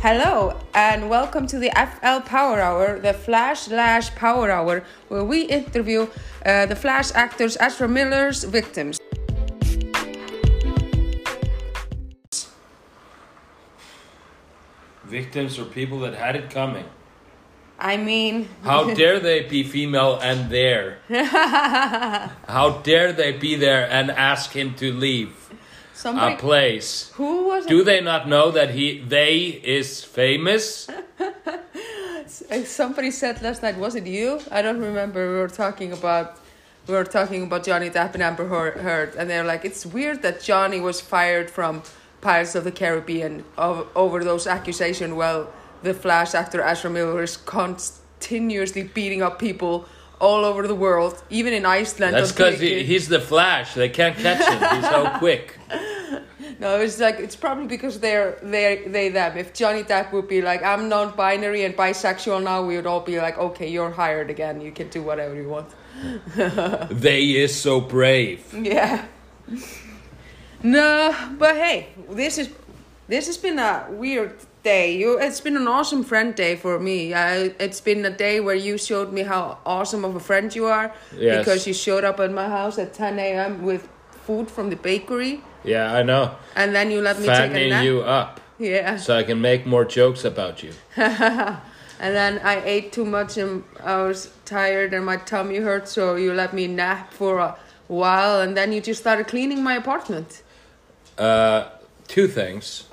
Hello and welcome to the FL Power Hour, the Flash Lash Power Hour, where we interview uh, the Flash actors Ezra Miller's victims. Victims are people that had it coming. I mean, How dare they be female and there? How dare they be there and ask him to leave somebody a place? who was Do they not know that he they is famous? Somebody said last night was it you i don't remember we were talking about we were talking about johnny depp and amber Heard- and they're like it's weird that johnny was fired from pirates of the caribbean over those accusations well the flash actor ezra miller is continuously beating up people all over the world even in iceland That's because he, he's the Flash. They can't catch him. He's so quick. No, it's like it's probably because they're they they them. If Johnny Depp would be like, I'm non-binary and bisexual now, we would all be like, okay, you're hired again. You can do whatever you want. They is so brave. Yeah. No, but hey, this is this has been a weird day. You, it's been an awesome friend day for me. I, it's been a day where you showed me how awesome of a friend you are Yes. because you showed up at my house at 10 a.m. with food from the bakery, Yeah, I know. and then you let me take a nap. you up Yeah. so I can make more jokes about you. And then I ate too much and I was tired and my tummy hurt, so you let me nap for a while and then you just started cleaning my apartment. Uh, two things.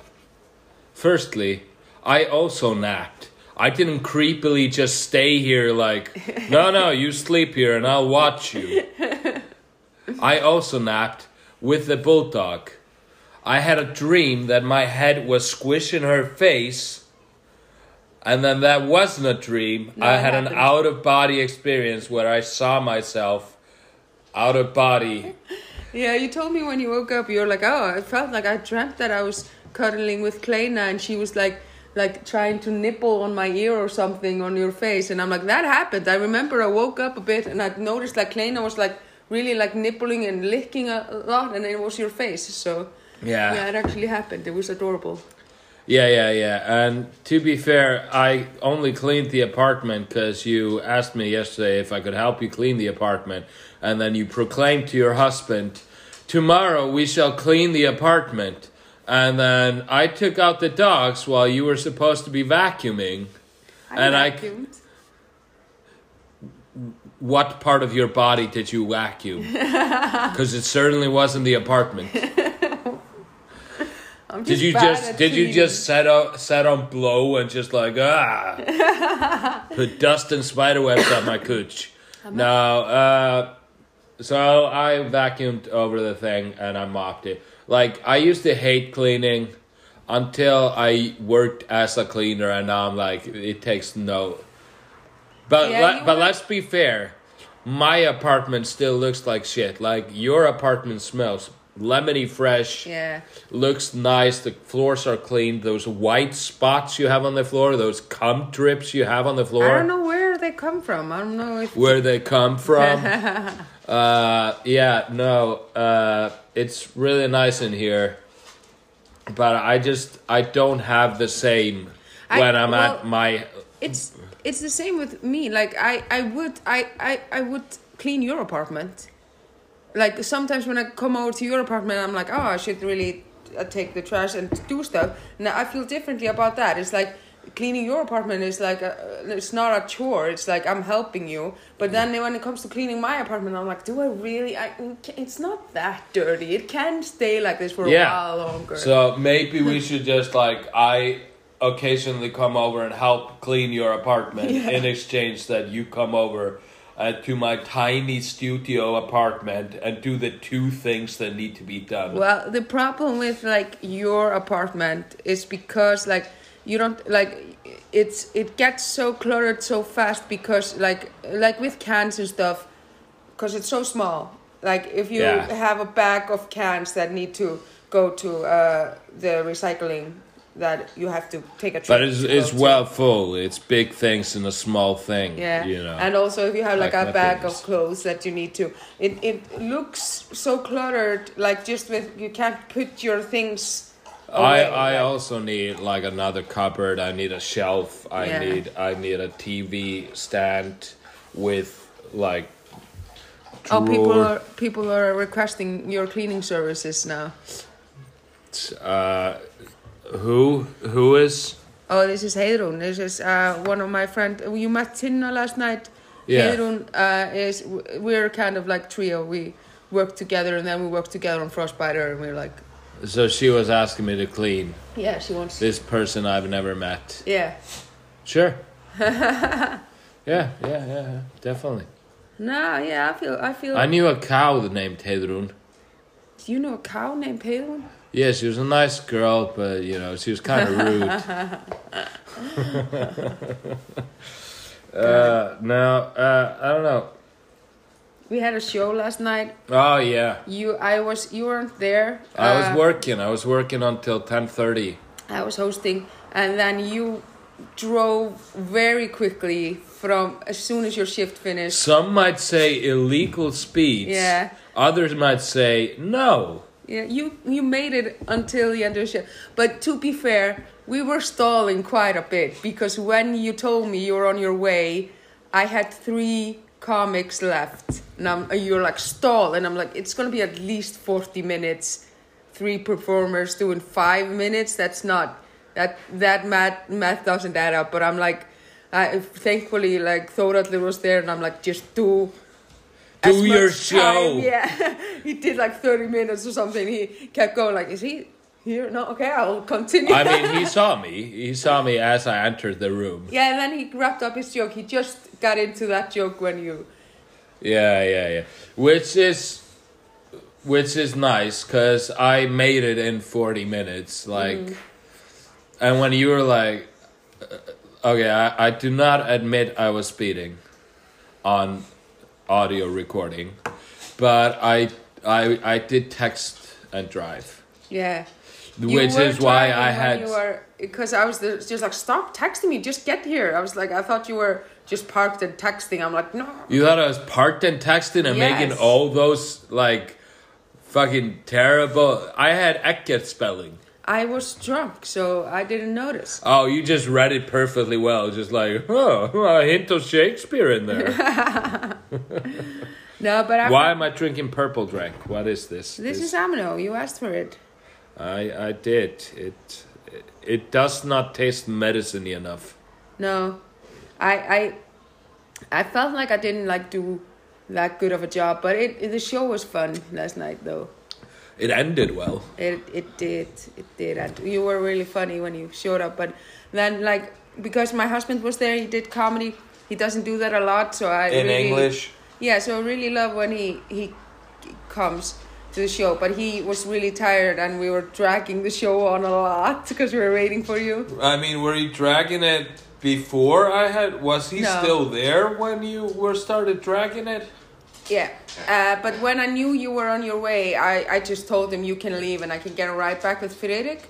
Firstly, I also napped. I didn't creepily just stay here like, no, no, you sleep here and I'll watch you. I also napped with the bulldog. I had a dream that my head was squishing her face, and then that wasn't a dream. No, I it had an out of body experience where I saw myself out of body. Yeah, you told me when you woke up, you were like, oh, I felt like I dreamt that I was cuddling with Kleina and she was like, like trying to nipple on my ear or something on your face. And I'm like, that happened. I remember I woke up a bit and I noticed like Kleina was like really like nippling and licking a lot and it was your face. So Yeah. yeah, it actually happened. It was adorable. Yeah, yeah, yeah. And to be fair, I only cleaned the apartment because you asked me yesterday if I could help you clean the apartment. And then you proclaimed to your husband, Tomorrow we shall clean the apartment. And then I took out the dogs while you were supposed to be vacuuming. And I- vacuumed. What part of your body did you vacuum? Because it certainly wasn't the apartment. Did you just did you just set up set on blow and just like ah put dust and spider webs on my cooch? No, uh, so I vacuumed over the thing and I mopped it. Like I used to hate cleaning until I worked as a cleaner, and now I'm like it takes no. But Yeah, le- but let's be fair. My apartment still looks like shit. Like your apartment smells lemony fresh Yeah. looks nice. The floors are clean. Those white spots you have on the floor, those cum drips you have on the floor, I don't know where they come from. I don't know if where they come from. uh, yeah, no, uh, it's really nice in here, but I just I don't have the same I- when I'm well- at my. it's it's the same with me. Like I I would I I I would clean your apartment. Like sometimes when I come over to your apartment, I'm like, oh, I should really uh, take the trash and do stuff. Now I feel differently about that. It's like cleaning your apartment is like a, it's not a chore. It's like I'm helping you. But then when it comes to cleaning my apartment, I'm like, do I really? I it's not that dirty. It can stay like this for a while longer. So maybe we should just like I occasionally come over and help clean your apartment Yeah. in exchange that you come over uh, to my tiny studio apartment and do the two things that need to be done. Well, the problem with like your apartment is because like you don't like it's it gets so cluttered so fast because like like with cans and stuff because it's so small. Like if you Yeah. have a bag of cans that need to go to uh, the recycling, that you have to take a trip. but it's, it's to. well full. It's big things in a small thing. Yeah, You know. and also if you have like, Like a bag things. of clothes that you need to, it it looks so cluttered. Like just with you can't put your things I away, I like- also need like another cupboard. I need a shelf. I Yeah. need I need a TV stand with like. Oh, people are people are requesting your cleaning services now. Uh, who who is? Oh, this is Heidrun. This is uh, one of my friend. You met Tinna last night. Yeah. Heidrun uh, is we're kind of like trio. We work together and then we work together on Frostbiter and we're like, So she was asking me to clean yeah, she wants. this person I've never met. Yeah. Sure. yeah, yeah, yeah, definitely. No, yeah, I feel. I feel. I knew a cow named Hedrun. Do you know a cow named Heidrun? Yeah, she was a nice girl, but you know, she was kind of rude. uh, no, uh, I don't know. We had a show last night. Oh yeah, You, I was. You weren't there. I Uh, was working. I was working until ten thirty. I was hosting, and then you drove very quickly from as soon as your shift finished. Some might say illegal speeds. Yeah. Others might say no. Yeah, you you made it until the end of the show. But to be fair, we were stalling quite a bit because when you told me you were on your way, I had three comics left, and you're like stall, and I'm like it's gonna be at least forty minutes. Three performers doing five minutes. That's not that that math math doesn't add up. But I'm like, I thankfully like Þórhallur was there, and I'm like just do Do your show. time- Yeah, he did like 30 minutes or something. He kept going like, is he here? No, okay, I'll continue. I mean, he saw me. He saw me as I entered the room. yeah, and then he wrapped up his joke. He just got into that joke when you. Yeah, yeah, yeah. Which is, which is nice because I made it in forty minutes. Like, and when you were like, uh, okay, I, I do not admit I was speeding, on, audio recording, but I I I did text and drive, Yeah. You which is why I had. Because I was just like stop texting me, just get here. I was like, I thought you were just parked and texting. I'm like, no. You thought I was parked and texting and making all those like fucking terrible. I had Eckert spelling. I was drunk, so I didn't notice. Oh, you just read it perfectly well. Just like, oh, a hint of Shakespeare in there. No, but I. Why am I drinking purple drink? What is this? This is Amino. You asked for it. I I did it. It does not taste medicine enough. No, I I I felt like I didn't like do that good of a job, but it, it the show was fun last night though. It ended well. It it did it did. And you were really funny when you showed up, but then like because my husband was there, he did comedy. He doesn't do that a lot, so I in really, Yeah, so I really love when he he comes to the show, but he was really tired and we were dragging the show on a lot because we were waiting for you. I mean, were you dragging it before I had? Was he No. still there when you were started dragging it? Yeah, uh, but when I knew you were on your way, I, I just told him you can leave and I can get a ride back with Friðrik.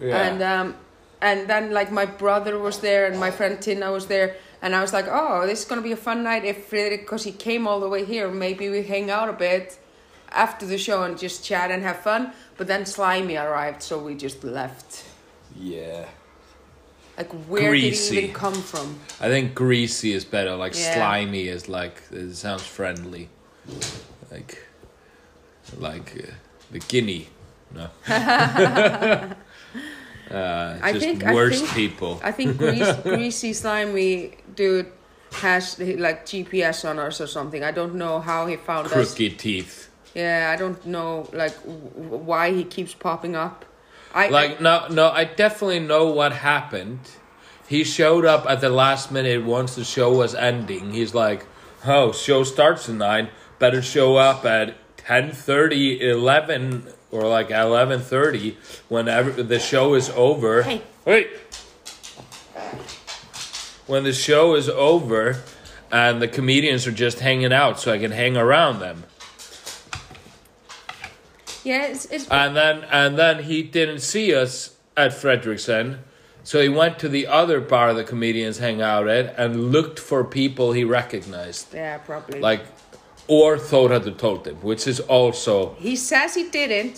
And um, and then like my brother was there and my friend Tina was there, and I was like, oh, this is gonna be a fun night if Friðrik, because he came all the way here, maybe we hang out a bit after the show and just chat and have fun. But then Slimy arrived, so we just left. yeah. Like where did Greasy. he even come from? I think greasy is better. Like Yeah. slimy is like it sounds friendly. Like like uh, the guinea. No. uh, I just think- I worst think- people. I think grease, greasy slimy dude has like GPS on us or something. I don't know how he found us. Crooked teeth. Yeah, I don't know like w- why he keeps popping up. I Like no no, I definitely know what happened. He showed up at the last minute once the show was ending. He's like, "Oh, show starts at 9. Better show up at 10:30, 11 or like 11:30 whenever the show is over." Hey. Wait. When the show is over and the comedians are just hanging out so I can hang around them. Yeah, it's, it's And then and then he didn't see us at Fredrickson. So he went to the other bar the comedians hang out at and looked for people he recognized. yeah probably. Like or thought had told him, which is also he says he didn't.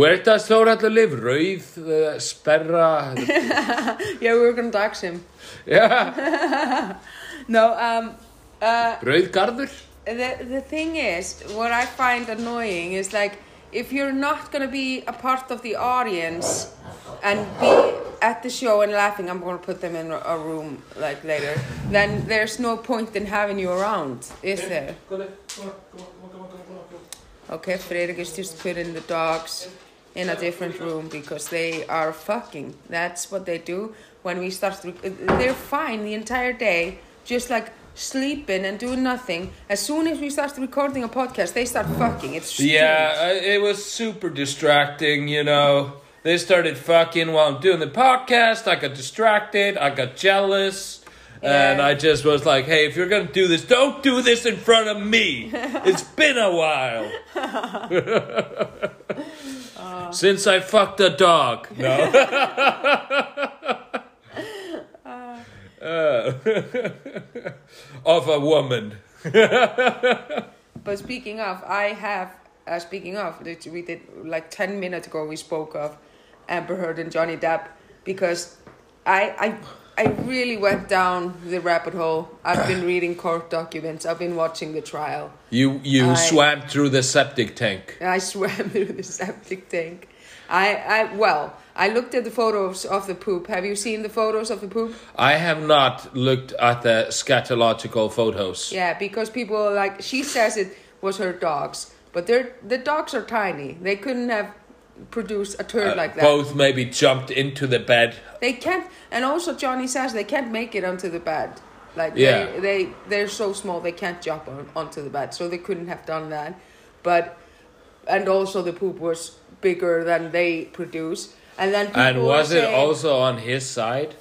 Where does Þórhallur live? Rauð, uh, sperra, Yeah, we were gonna dox him. yeah, No, um, uh, Rauðgarður? the the thing is, what I find annoying is like if you're not gonna be a part of the audience and be at the show and laughing, I'm gonna put them in a- room like later. Then there's no point in having you around, is there? Okay, Friðrik is just putting the dogs in a different room because they are fucking. That's what they do when we start. They're fine the entire day, just like sleeping and doing nothing. As soon as we start recording a podcast, they start fucking. It's strange. Yeah, uh, it was super distracting, you know. They started fucking while I'm doing the podcast. I got distracted. I got jealous. And I just was like, hey, if you're going to do this, don't do this in front of me. it's been a while. Since I fucked a dog. No. Uh, of a woman. But speaking of, I have. Uh, speaking of, we did like ten minutes ago. We spoke of Amber Heard and Johnny Depp because I I I really went down the rabbit hole. I've been reading court documents. I've been watching the trial. You you I- swam through the septic tank. I swam through the septic tank. I I well, I looked at the photos of the poop. Have you seen the photos of the poop? I have not looked at the scatological photos. Yeah, because people like she says it was her dogs, but they're the dogs are tiny. They couldn't have produced a turd Uh, like that. Both maybe jumped into the bed. They can't, and also Johnny says they can't make it onto the bed. Like Yeah. they, they they're so small they can't jump on, onto the bed, so they couldn't have done that. But and also the poop was bigger than they produce, and then And was it saying- Hmm. also on his side?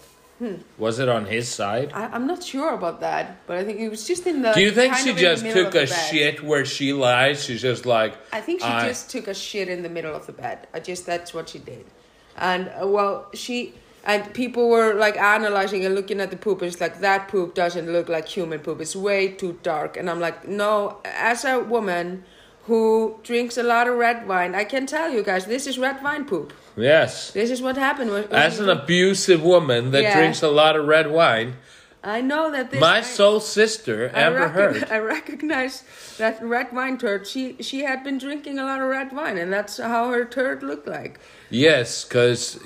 Was it on his side? I, I'm not sure about that, but I think it was just in the. Do you think she of in the just took a shit where she lies? She's just like, I think she I- just took a shit in the middle of the bed. I just that's what she did, and uh, well, she and people were like analyzing and looking at the poop. And it's like that poop doesn't look like human poop. It's way too dark. And I'm like, no. As a woman who drinks a lot of red wine, I can tell you guys, this is red wine poop. Yes. This is what happened. When, when As an abusive woman that Yeah. drinks a lot of red wine, I know that this. my I- soul sister, I, Amber Heard. I recognize that red wine turd. She she had been drinking a lot of red wine, and that's how her turd looked like. Yes, because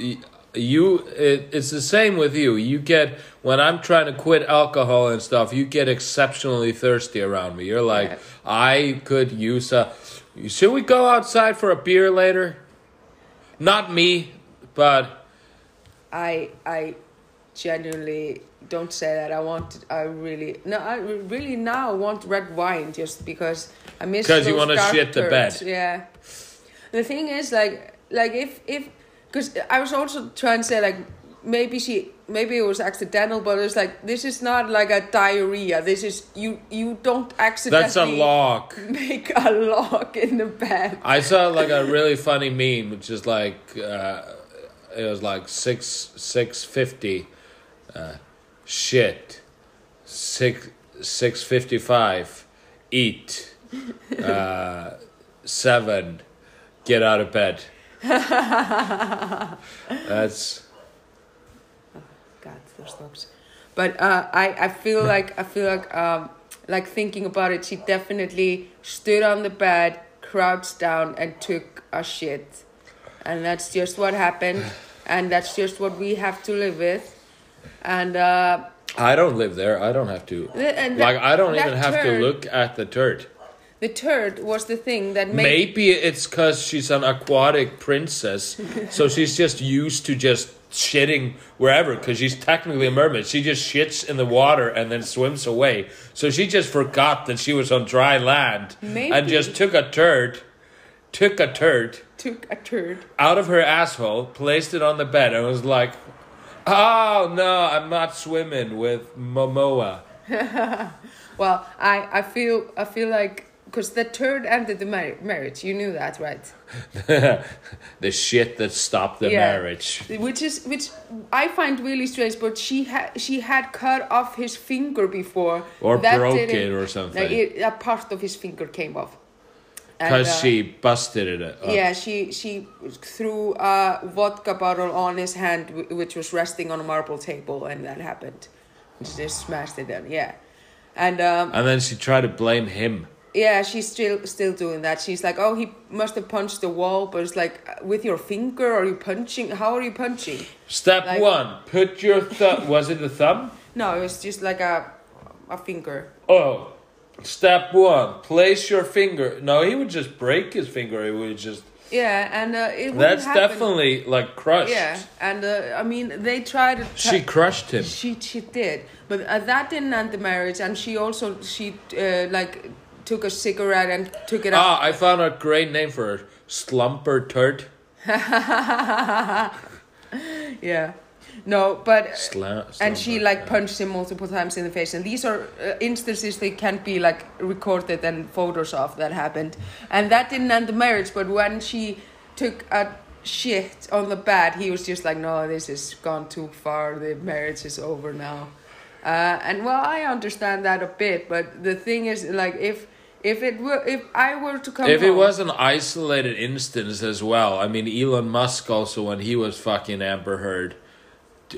you, it, it's the same with you. You get, when I'm trying to quit alcohol and stuff, you get exceptionally thirsty around me. You're like, Yeah. I could use a. Should we go outside for a beer later? Not me, but I I genuinely don't say that. I want. I really no. I really now want red wine just because I miss. 'Cause you those wanna shit the bed. Yeah. The thing is, like, like if if because I was also trying to say like maybe she maybe it was accidental, but it's like this is not like a diarrhea. This is you you don't accidentally. that's a log. Make a lock in the bed. I saw like a really funny meme, which is like uh, it was like six six fifty, uh, shit, six six fifty five, eat, uh, seven, get out of bed. That's God, those dogs. But uh, I, I feel like I feel like um, like thinking about it. She definitely stood on the bed, crouched down, and took a shit, and that's just what happened, and that's just what we have to live with, and uh, I don't live there. I don't have to. th- and Like I don't that even have to look at the turd. The turd was the thing that made Maybe it's because she's an aquatic princess, so she's just used to just shitting wherever. Because she's technically a mermaid, she just shits in the water and then swims away. So she just forgot that she was on dry land and just took a turd, took a turd took a turd. out of her asshole, placed it on the bed, and was like, "Oh no, I'm not swimming with Momoa." Well, I, I feel I feel like because the turd ended the mar- marriage. You knew that, right? the shit that stopped the Yeah. marriage. which is which I find really strange. But she had she had cut off his finger before, Or That broke it or something. Like, it- a part of his finger came off, Because uh, she busted it. Up. Yeah, she she threw a vodka bottle on his hand, which was resting on a marble table, and that happened. She just smashed it down. Yeah, and um, And then she tried to blame him. Yeah, she's still still doing that. She's like, oh, he must have punched the wall, but it's like with your finger. Are you punching? How are you punching? Step Like- one: put your thumb. was it the thumb? No, it was just like a a finger. Oh, step one: place your finger. No, he would just break his finger. He would just. Yeah, and uh, it That's happen. definitely like crushed. yeah, and uh, I mean they tried to. She crushed him. She she did, but uh, that didn't end the marriage, and she also she uh, like took a cigarette and took it out. Ah, I found a great name for her. Slumper turd. Yeah, no, but and she like yeah. punched him multiple times in the face, and these are uh, instances that can't be like recorded and photos of that happened, and that didn't end the marriage. But when she took a shit on the bed, he was just like, "No, this has gone too far. The marriage is over now." Uh, and well, I understand that a bit, but the thing is, like, if if it were if I were to come, If it was an isolated instance as well, I mean, Elon Musk also when he was fucking Amber Heard,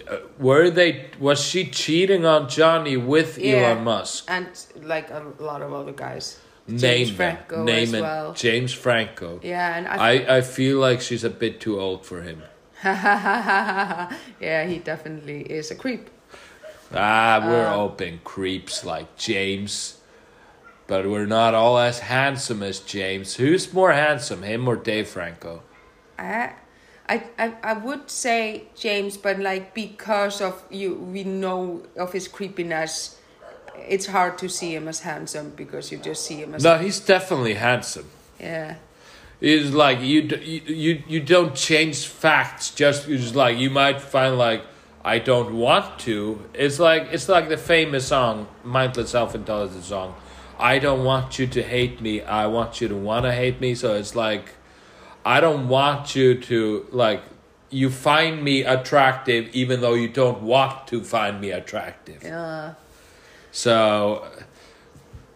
uh, were they? Was she cheating on Johnny with Yeah. Elon Musk? and like a lot of other guys, Name James. Franco Name as it. well. James Franco. Yeah, and I, I, I feel like she's a bit too old for him. yeah, he definitely is a creep. Ah, we're Uh, all been creeps like James, but we're not all as handsome as James. Who's more handsome, him or Dave Franco? I, I, I, would say James, but like because of you, we know of his creepiness. It's hard to see him as handsome because you just see him as No, he's definitely handsome. yeah. It's like you, you you you don't change facts just it's like you might find like I don't want to. It's like it's like the famous song Mindless Self Indulgence song. I don't want you to hate me. I want you to want to hate me. So it's like I don't want you to like you find me attractive even though you don't want to find me attractive. Yeah. So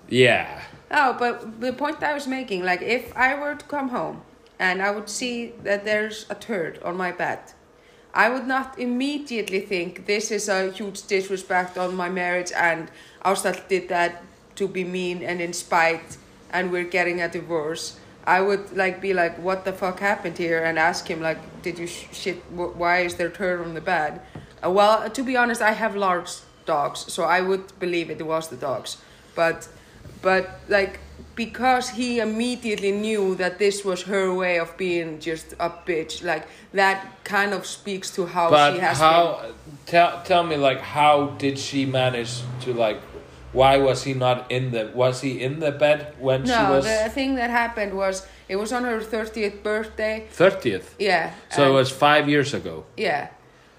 yeah. Oh, but the point I was making, like if I were to come home and I would see that there's a turd on my bed, I would not immediately think this is a huge disrespect on my marriage and Ástall did that to be mean and in spite and we're getting a divorce. I would like be like, what the fuck happened here, and ask him like, did you sh- shit? wh- Why is there turd on the bed? Uh, well, to be honest, I have large dogs, so I would believe it was the dogs, but but like because he immediately knew that this was her way of being just a bitch like that kind of speaks to how But she has how? Tell tell me, like, how did she manage to like? Why was he not in the? Was he in the bed when been she no was the thing that happened was it was on her 30th birthday thirtieth? yeah So it was five years ago. yeah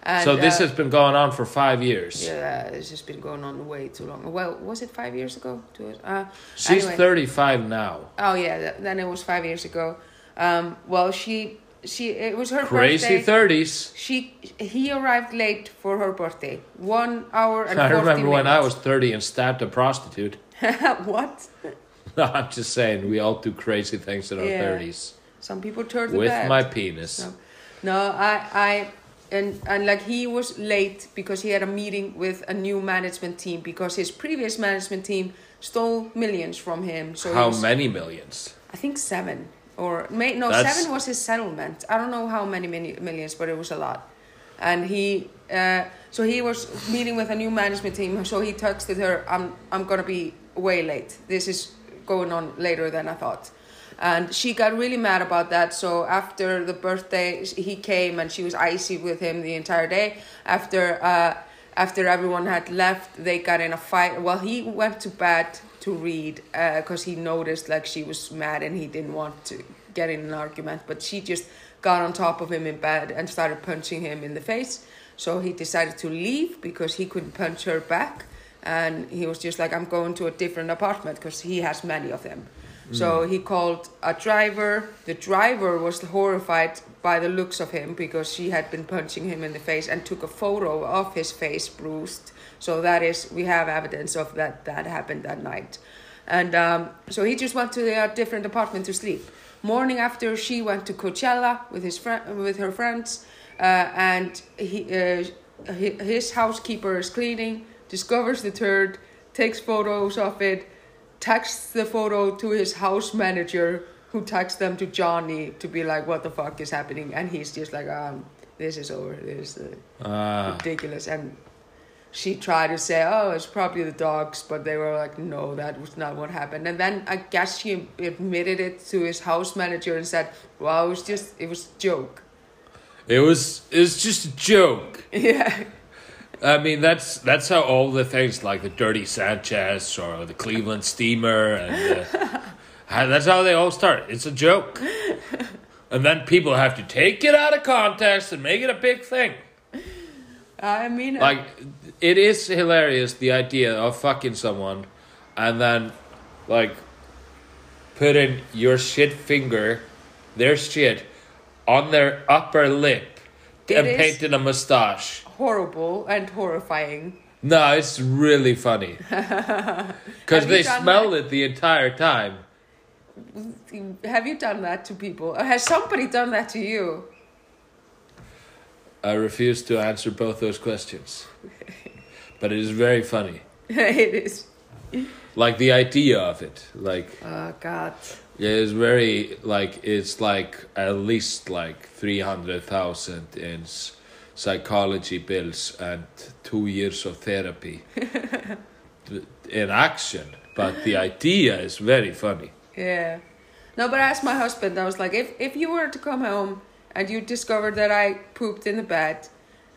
and, so this uh, has been going on for five years. yeah it's just been going on way too long well was it five years ago uh She's anyway. thirty-five now. oh yeah then it was five years ago um well she she it was her Crazy birthday thirties. She he arrived late for her birthday. One hour and I 40 remember when I was thirty and stabbed a prostitute. what? I'm just saying we all do crazy things in our Yeah. thirties Some people turn the with bed. my penis. No, no, I I and and like he was late because he had a meeting with a new management team because his previous management team stole millions from him. So How was- many millions? I think seven or may, no That's- seven was his settlement. I don't know how many many millions, but it was a lot. And he uh, so he was meeting with a new management team. So he texted her, "I'm I'm gonna be way late. This is going on later than I thought." And she got really mad about that. So after the birthday, he came and she was icy with him the entire day. After uh, after everyone had left, they got in a fight. Well, he went to bed to read uh, because he noticed like she was mad and he didn't want to get in an argument. But she just got on top of him in bed and started punching him in the face. So he decided to leave because he couldn't punch her back. And he was just like, I'm going to a different apartment because he has many of them. So he called a driver. The driver was horrified by the looks of him because she had been punching him in the face and took a photo of his face bruised. So that is, we have evidence of that that happened that night. and um, so he just went to a different apartment to sleep. Morning after, she went to Coachella with his friend with her friends, uh, and he uh, his housekeeper is cleaning, discovers the turd, takes photos of it, texts the photo to his house manager, who texts them to Johnny to be like, "What the fuck is happening?" And he's just like, "Um, this is over. This is uh, Ah. ridiculous." And she tried to say, "Oh, it's probably the dogs," but they were like, "No, that was not what happened." And then I guess she admitted it to his house manager and said, "Well, it was just it was a joke." It was it was just a joke. yeah, I mean that's that's how all the things like the Dirty Sanchez or the Cleveland Steamer and uh, that's how they all start. It's a joke, and then people have to take it out of context and make it a big thing. I mean, Like it is hilarious the idea of fucking someone, and then like putting your shit finger, their shit, on their upper lip and is- painting a mustache. Horrible and horrifying. No, it's really funny. Because they smell that? it the entire time. Have you done that to people? Has somebody done that to you? I refuse to answer both those questions. But it is very funny. it is. Like the idea of it. Like, Oh God. yeah, it's very, like, it's like at least like 300,000 in s- psychology bills and two years of therapy in action. But the idea is very funny. Yeah. No, but I asked my husband, I was like, if, if you were to come home and you discovered that I pooped in the bed,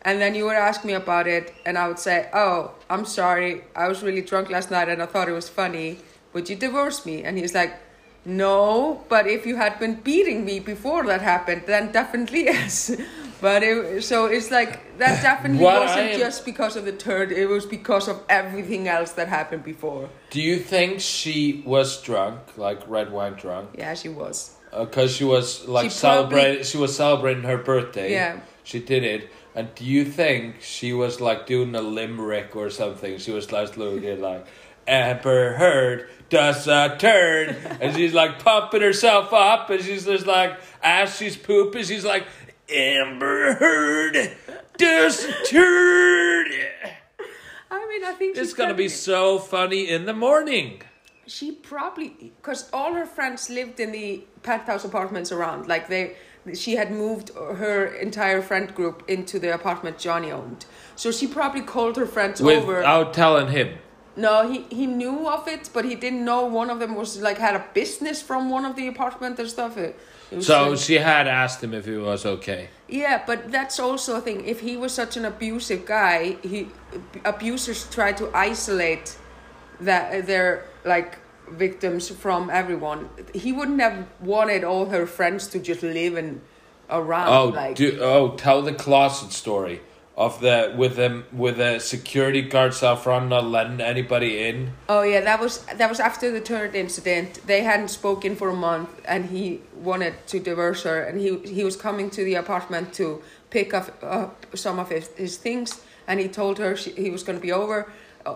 and then you would ask me about it, and I would say, oh, I'm sorry, I was really drunk last night and I thought it was funny, would you divorce me? And he's like, no, but if you had been beating me before that happened, then definitely yes. But it, so it's like, that definitely What wasn't am- just because of the turd, it was because of everything else that happened before. Do you think she was drunk, like red wine drunk? Yeah, she was. Uh, because she was like She celebrating she was celebrating her birthday Yeah. she did it and do you think she was like doing a limerick or something she was like looking like amber heard does a turn and she's like pumping herself up and she's just like as she's pooping she's like amber heard turn I mean, I think it's gonna be so funny in the morning She probably because all her friends lived in the penthouse apartments around. Like they, she had moved her entire friend group into the apartment Johnny owned. So she probably called her friends over. without telling him No, he he knew of it, but he didn't know one of them was like had a business from one of the apartment and stuff. It, so like- she had asked him if he was okay yeah, but that's also a thing. If he was such an abusive guy, he abusers try to isolate that their like victims from everyone. He wouldn't have wanted all her friends to just live and around. Oh, like do, oh, tell the closet story of the with them with the security guards out front not letting anybody in. oh yeah, that was that was after the third incident. They hadn't spoken for a month, and he wanted to divorce her, and he he was coming to the apartment to pick up up some of his, his things, and he told her she, he was going to be over,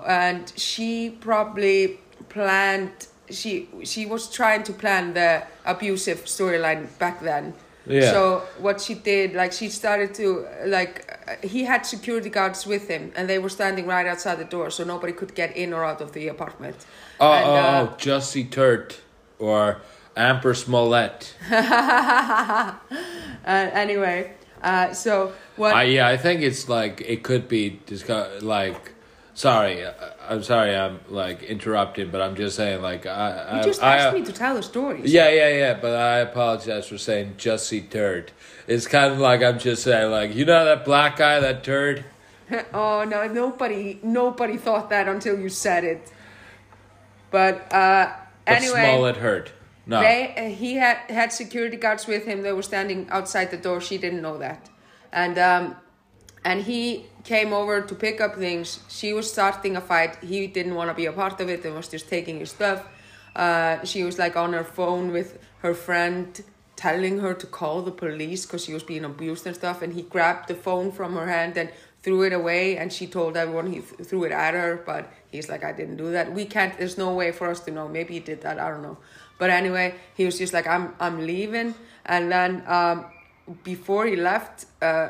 and she probably planned. She she was trying to plan the abusive storyline back then. Yeah. So what she did, like she started to like, uh, he had security guards with him, and they were standing right outside the door, so nobody could get in or out of the apartment. Oh, And, oh, uh, oh, Jussie Turd or Amber Smollett. Uh, anyway, uh, so what? I yeah, I think it's like it could be discuss like. Sorry, I- I'm sorry. I'm like interrupting, but I'm just saying like I. you I, just I, asked me to tell the stories. Yeah, yeah, yeah. But I apologize for saying Jussie Turd. It's kind of like I'm just saying like you know that black guy, that turd. oh no, nobody, nobody thought that until you said it. But uh, But anyway, Smollett hurt. No. They, uh, he had had security guards with him. They were standing outside the door. She didn't know that, and um, and he came over to pick up things. She was starting a fight. He didn't want to be a part of it and was just taking his stuff. Uh, she was like on her phone with her friend, telling her to call the police because she was being abused and stuff. And he grabbed the phone from her hand and threw it away, and she told everyone he th- threw it at her. But he's like, I didn't do that. We can't. There's no way for us to know. Maybe he did that. I don't know. But anyway, he was just like, I'm I'm leaving, and then um, before he left, uh,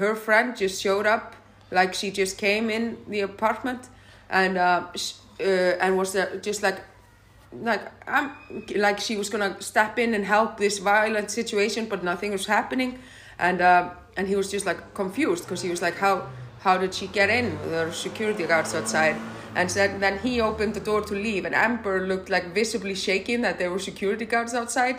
her friend just showed up, like she just came in the apartment, and uh, sh- uh, and was there just like like I'm like she was gonna step in and help this violent situation, but nothing was happening, and uh, and he was just like confused because he was like, how how did she get in? There were security guards outside, and said then he opened the door to leave, and Amber looked like visibly shaking that there were security guards outside,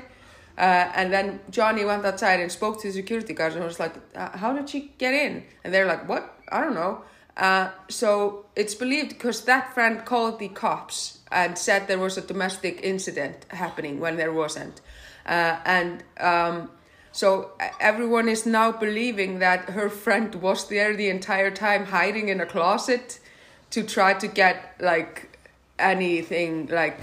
uh, and then Johnny went outside and spoke to the security guards and was like, uh, how did she get in? And they're like, what? I don't know. Uh, so it's believed because that friend called the cops and said there was a domestic incident happening when there wasn't. Uh, and um, so everyone is now believing that her friend was there the entire time hiding in a closet to try to get like anything like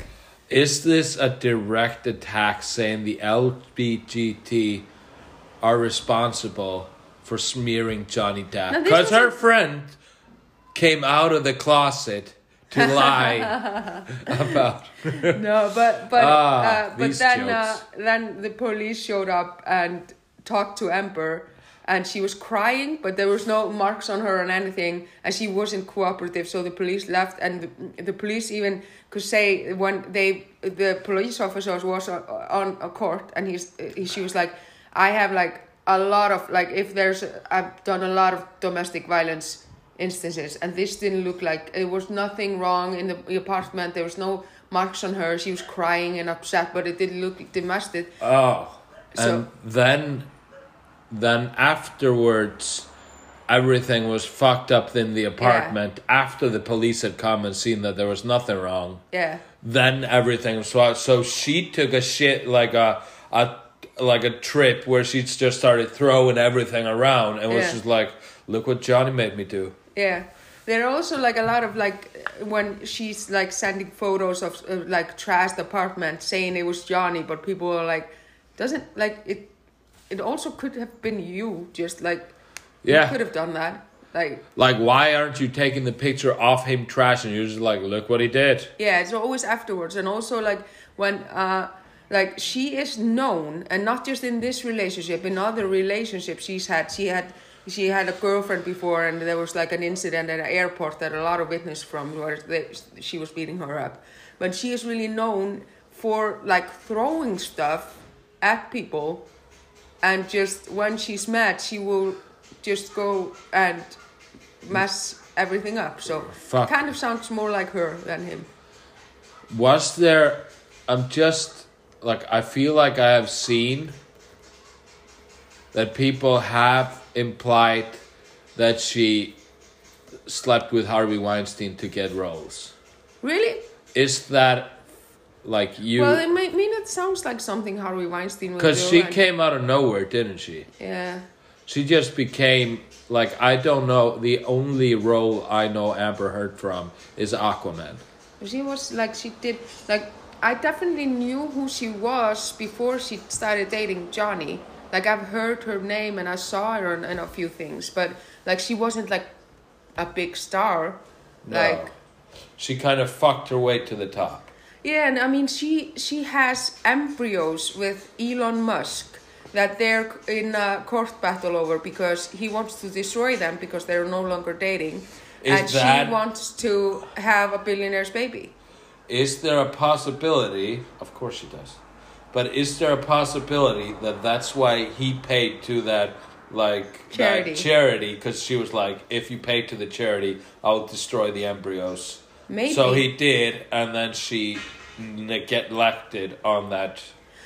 Is this a direct attack saying the LGBT are responsible for smearing Johnny Depp? Because her friend came out of the closet to lie about. no, but but Ah, uh, but then uh, then the police showed up and talked to Amber, and she was crying, but there was no marks on her or anything, and she wasn't cooperative. So the police left, and the, the police even could say when they the police officers was on, on a court, and he's he, she was like, I have like a lot of like if there's I've done a lot of domestic violence instances and this didn't look like it was nothing wrong in the apartment there was no marks on her she was crying and upset but it didn't look domestic Oh. So- And then then afterwards everything was fucked up in the apartment after the police had come and seen that there was nothing wrong. yeah Then everything was so so she took a shit like a a like a trip where she just started throwing everything around and was Yeah. just like look what Johnny made me do. yeah there are also like a lot of like when she's like sending photos of uh, like trashed apartment saying it was johnny but people are like doesn't like it it also could have been you just like yeah, you could have done that like Like why aren't you taking the picture of him trashing? You're just like look what he did. Yeah, it's always afterwards, and also like when uh like she is known, and not just in this relationship, in other relationships she's had. She had she had a girlfriend before, and there was like an incident at an airport that a lot of witness from where they, she was beating her up. But she is really known for like throwing stuff at people, and just when she's mad, she will just go and mess everything up. So Fuck. kind of sounds more like her than him. Was there? I'm just like I feel like I have seen that people have implied that she slept with Harvey Weinstein to get roles. Really? Is that like you? well, it may, mean it sounds like something Harvey Weinstein would. Because she and- came out of nowhere, didn't she? Yeah. She just became like I don't know. The only role I know Amber Heard from is Aquaman. She was like, she did, like, I definitely knew who she was before she started dating Johnny. Like, I've heard her name and I saw her in, a few things, but, like, she wasn't, like, a big star. No. Like, She kind of fucked her way to the top. Yeah, and I mean, she she has embryos with Elon Musk that they're in a court battle over because he wants to destroy them because they're no longer dating, Is and that- she wants to have a billionaire's baby. Is there a possibility? Of course she does. But is there a possibility that that's why he paid to that like Charity. that charity because she was like if you pay to the charity I'll destroy the embryos. Maybe. So he did and then she n- get elected on that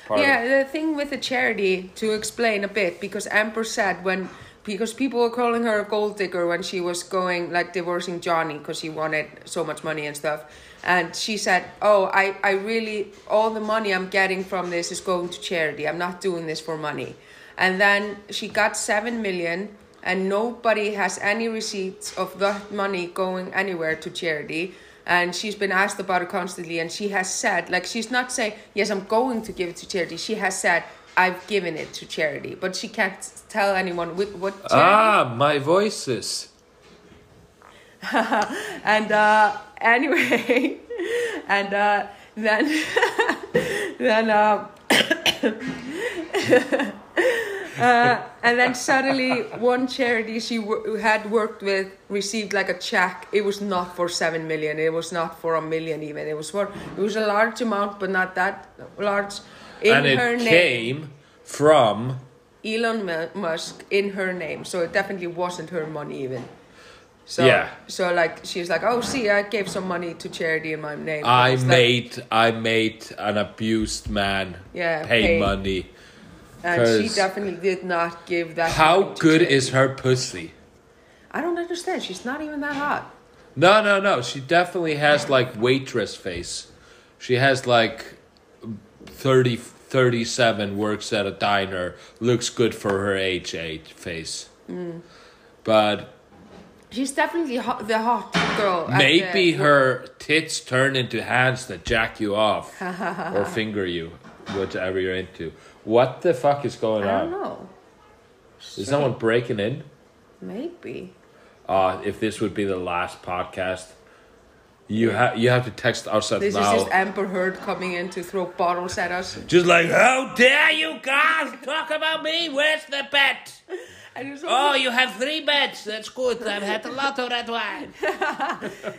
part. Yeah, the thing with the charity to explain a bit because Amber said when because people were calling her a gold digger when she was going like divorcing Johnny because he wanted so much money and stuff, and she said, "Oh, I I really all the money I'm getting from this is going to charity. I'm not doing this for money." And then she got seven million, and nobody has any receipts of that money going anywhere to charity and she's been asked about it constantly and she has said like she's not saying yes i'm going to give it to charity she has said i've given it to charity but she can't tell anyone with what charity Ah, my voices. and uh, anyway, and uh, then then uh, uh, and then suddenly one charity she w- had worked with received like a check. It was not for seven million. It was not for a million even. It was for it was a large amount, but not that large. In and her it name, came from Elon Musk in her name, so it definitely wasn't her money even. So, Yeah. So like she's like, oh, see, I gave some money to charity in my name. I It's like- made I made an abused man Yeah, pay, pay. money. and she definitely did not give that. How good charity. is her pussy? I don't understand. She's not even that hot. No, no, no. She definitely has like waitress face. She has like 30, 37, works at a diner, looks good for her age, age face. Mm. But She's definitely hot, the hot girl. maybe the- her tits turn into hands that jack you off or finger you, whatever you're into. What the fuck is going I on? I don't know. Is someone breaking in? Maybe. Uh, if this would be the last podcast, you have you have to text us This now. is just Amber Heard coming in to throw bottles at us. Just like, how dare you guys talk about me? Where's the bet? Oh, you have three beds. That's good. I've had a lot of red wine.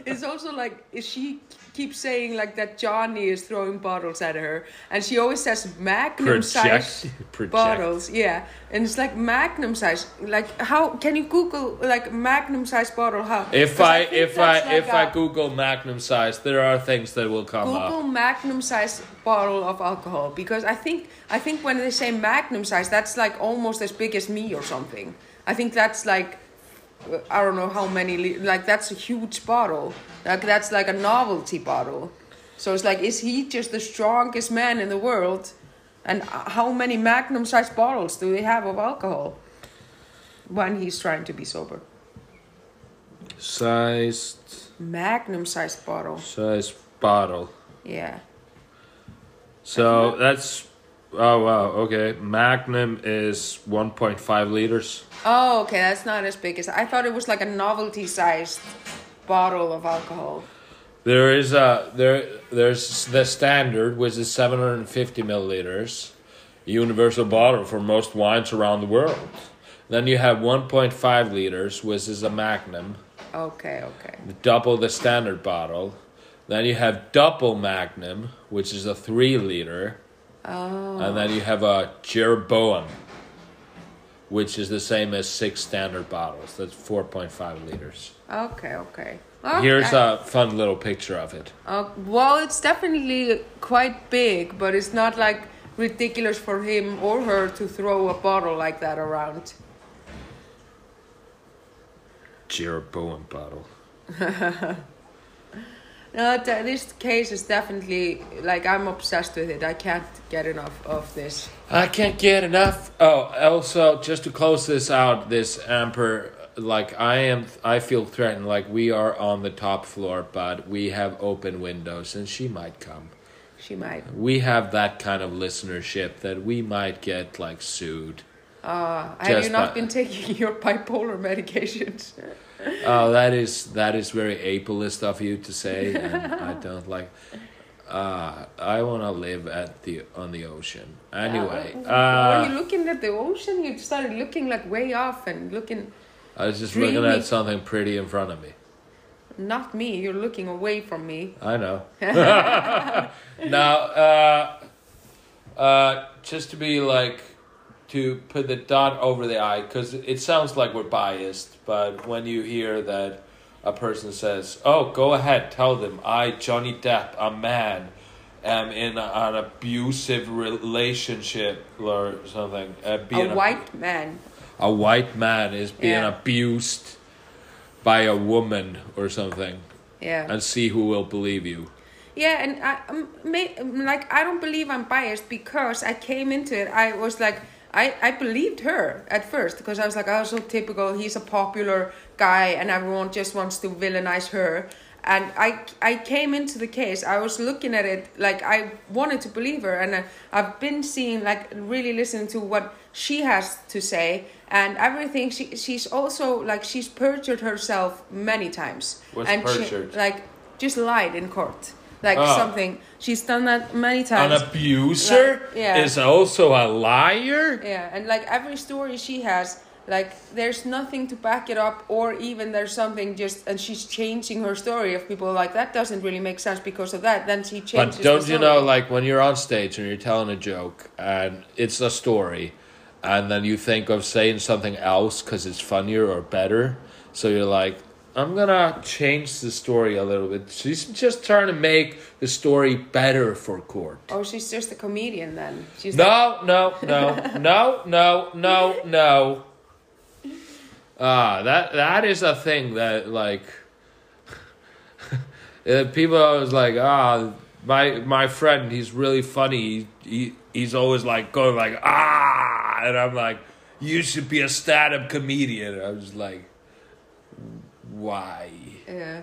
it's also like is she keeps saying like that Johnny is throwing bottles at her, and she always says Magnum size Project. bottles. Yeah, and it's like Magnum size. Like how can you Google like Magnum size bottle? How? if I think if I like if I a- Google Magnum size, there are things that will come Google up. Magnum size bottle of alcohol because I think I think when they say Magnum size, that's like almost as big as me or something. I think that's like I don't know how many li- like that's a huge bottle. Like that's like a novelty bottle. So it's like is he just the strongest man in the world? And how many magnum-sized bottles do they have of alcohol when he's trying to be sober? Sized Magnum-sized bottle. size bottle. Yeah. So that's oh wow okay. Magnum is one point five liters. Oh, okay, that's not as big as I thought. It was like a novelty-sized bottle of alcohol. There is a there. There's the standard, which is seven hundred and fifty milliliters, universal bottle for most wines around the world. Then you have one point five liters, which is a Magnum, Okay, okay. double the standard bottle. Then you have double Magnum, which is a three liter, Oh, and then you have a Jeroboam, which is the same as six standard bottles. That's four point five liters. okay, okay. Well, Here's a fun little picture of it. Uh, well, it's definitely quite big, but it's not like ridiculous for him or her to throw a bottle like that around. Jeroboam bottle. No, this case is definitely like I'm obsessed with it. I can't get enough of this. I can't get enough. Oh, also, just to close this out, this Amber, like I am, I feel threatened. Like we are on the top floor, but we have open windows, and she might come. She might. We have that kind of listenership that we might get like sued. Uh, have you not by- been taking your bipolar medications? Oh, that is that is very ableist of you to say, and I don't like. Uh, I want to live at the on the ocean. Anyway, Uh, uh, when you looking at the ocean, you started looking like way off and looking. I was just looking at something pretty in front of me. Not me. You're looking away from me. I know. now, uh, uh, just to be like, to put the dot over the I, because it sounds like we're biased, but when you hear that a person says, "Oh, go ahead, tell them I, Johnny Depp, a man, am in a, an abusive relationship or something," uh, being a white man. a white man is being Yeah. abused by a woman or something, Yeah. and see who will believe you. Yeah, and I um, may, um, like I don't believe I'm biased because I came into it. I was like, I I believed her at first because I was like, oh, so typical. He's a popular guy, and everyone just wants to villainize her. and I I came into the case. I was looking at it like I wanted to believe her, and I, I've been seeing like really listening to what she has to say and everything. She she's also like she's perjured herself many times. What's and perjured? She, like just lied in court. Like Oh. something she's done that many times. An abuser Like, yeah. is also a liar. Yeah, and like every story she has, like there's nothing to back it up, or even there's something just, and she's changing her story. of people like that doesn't really make sense because of that, then she changes. But don't you know, like when you're on stage and you're telling a joke and it's a story, and then you think of saying something else because it's funnier or better, so you're like, I'm gonna change the story a little bit. She's just trying to make the story better for court. Oh, she's just a comedian then. She's like, No, no, no, no, no, no, no. Ah, that that is a thing that like uh, people always like ah my my friend he's really funny he, he's always like going like ah and I'm like you should be a stand up comedian I'm just like why yeah.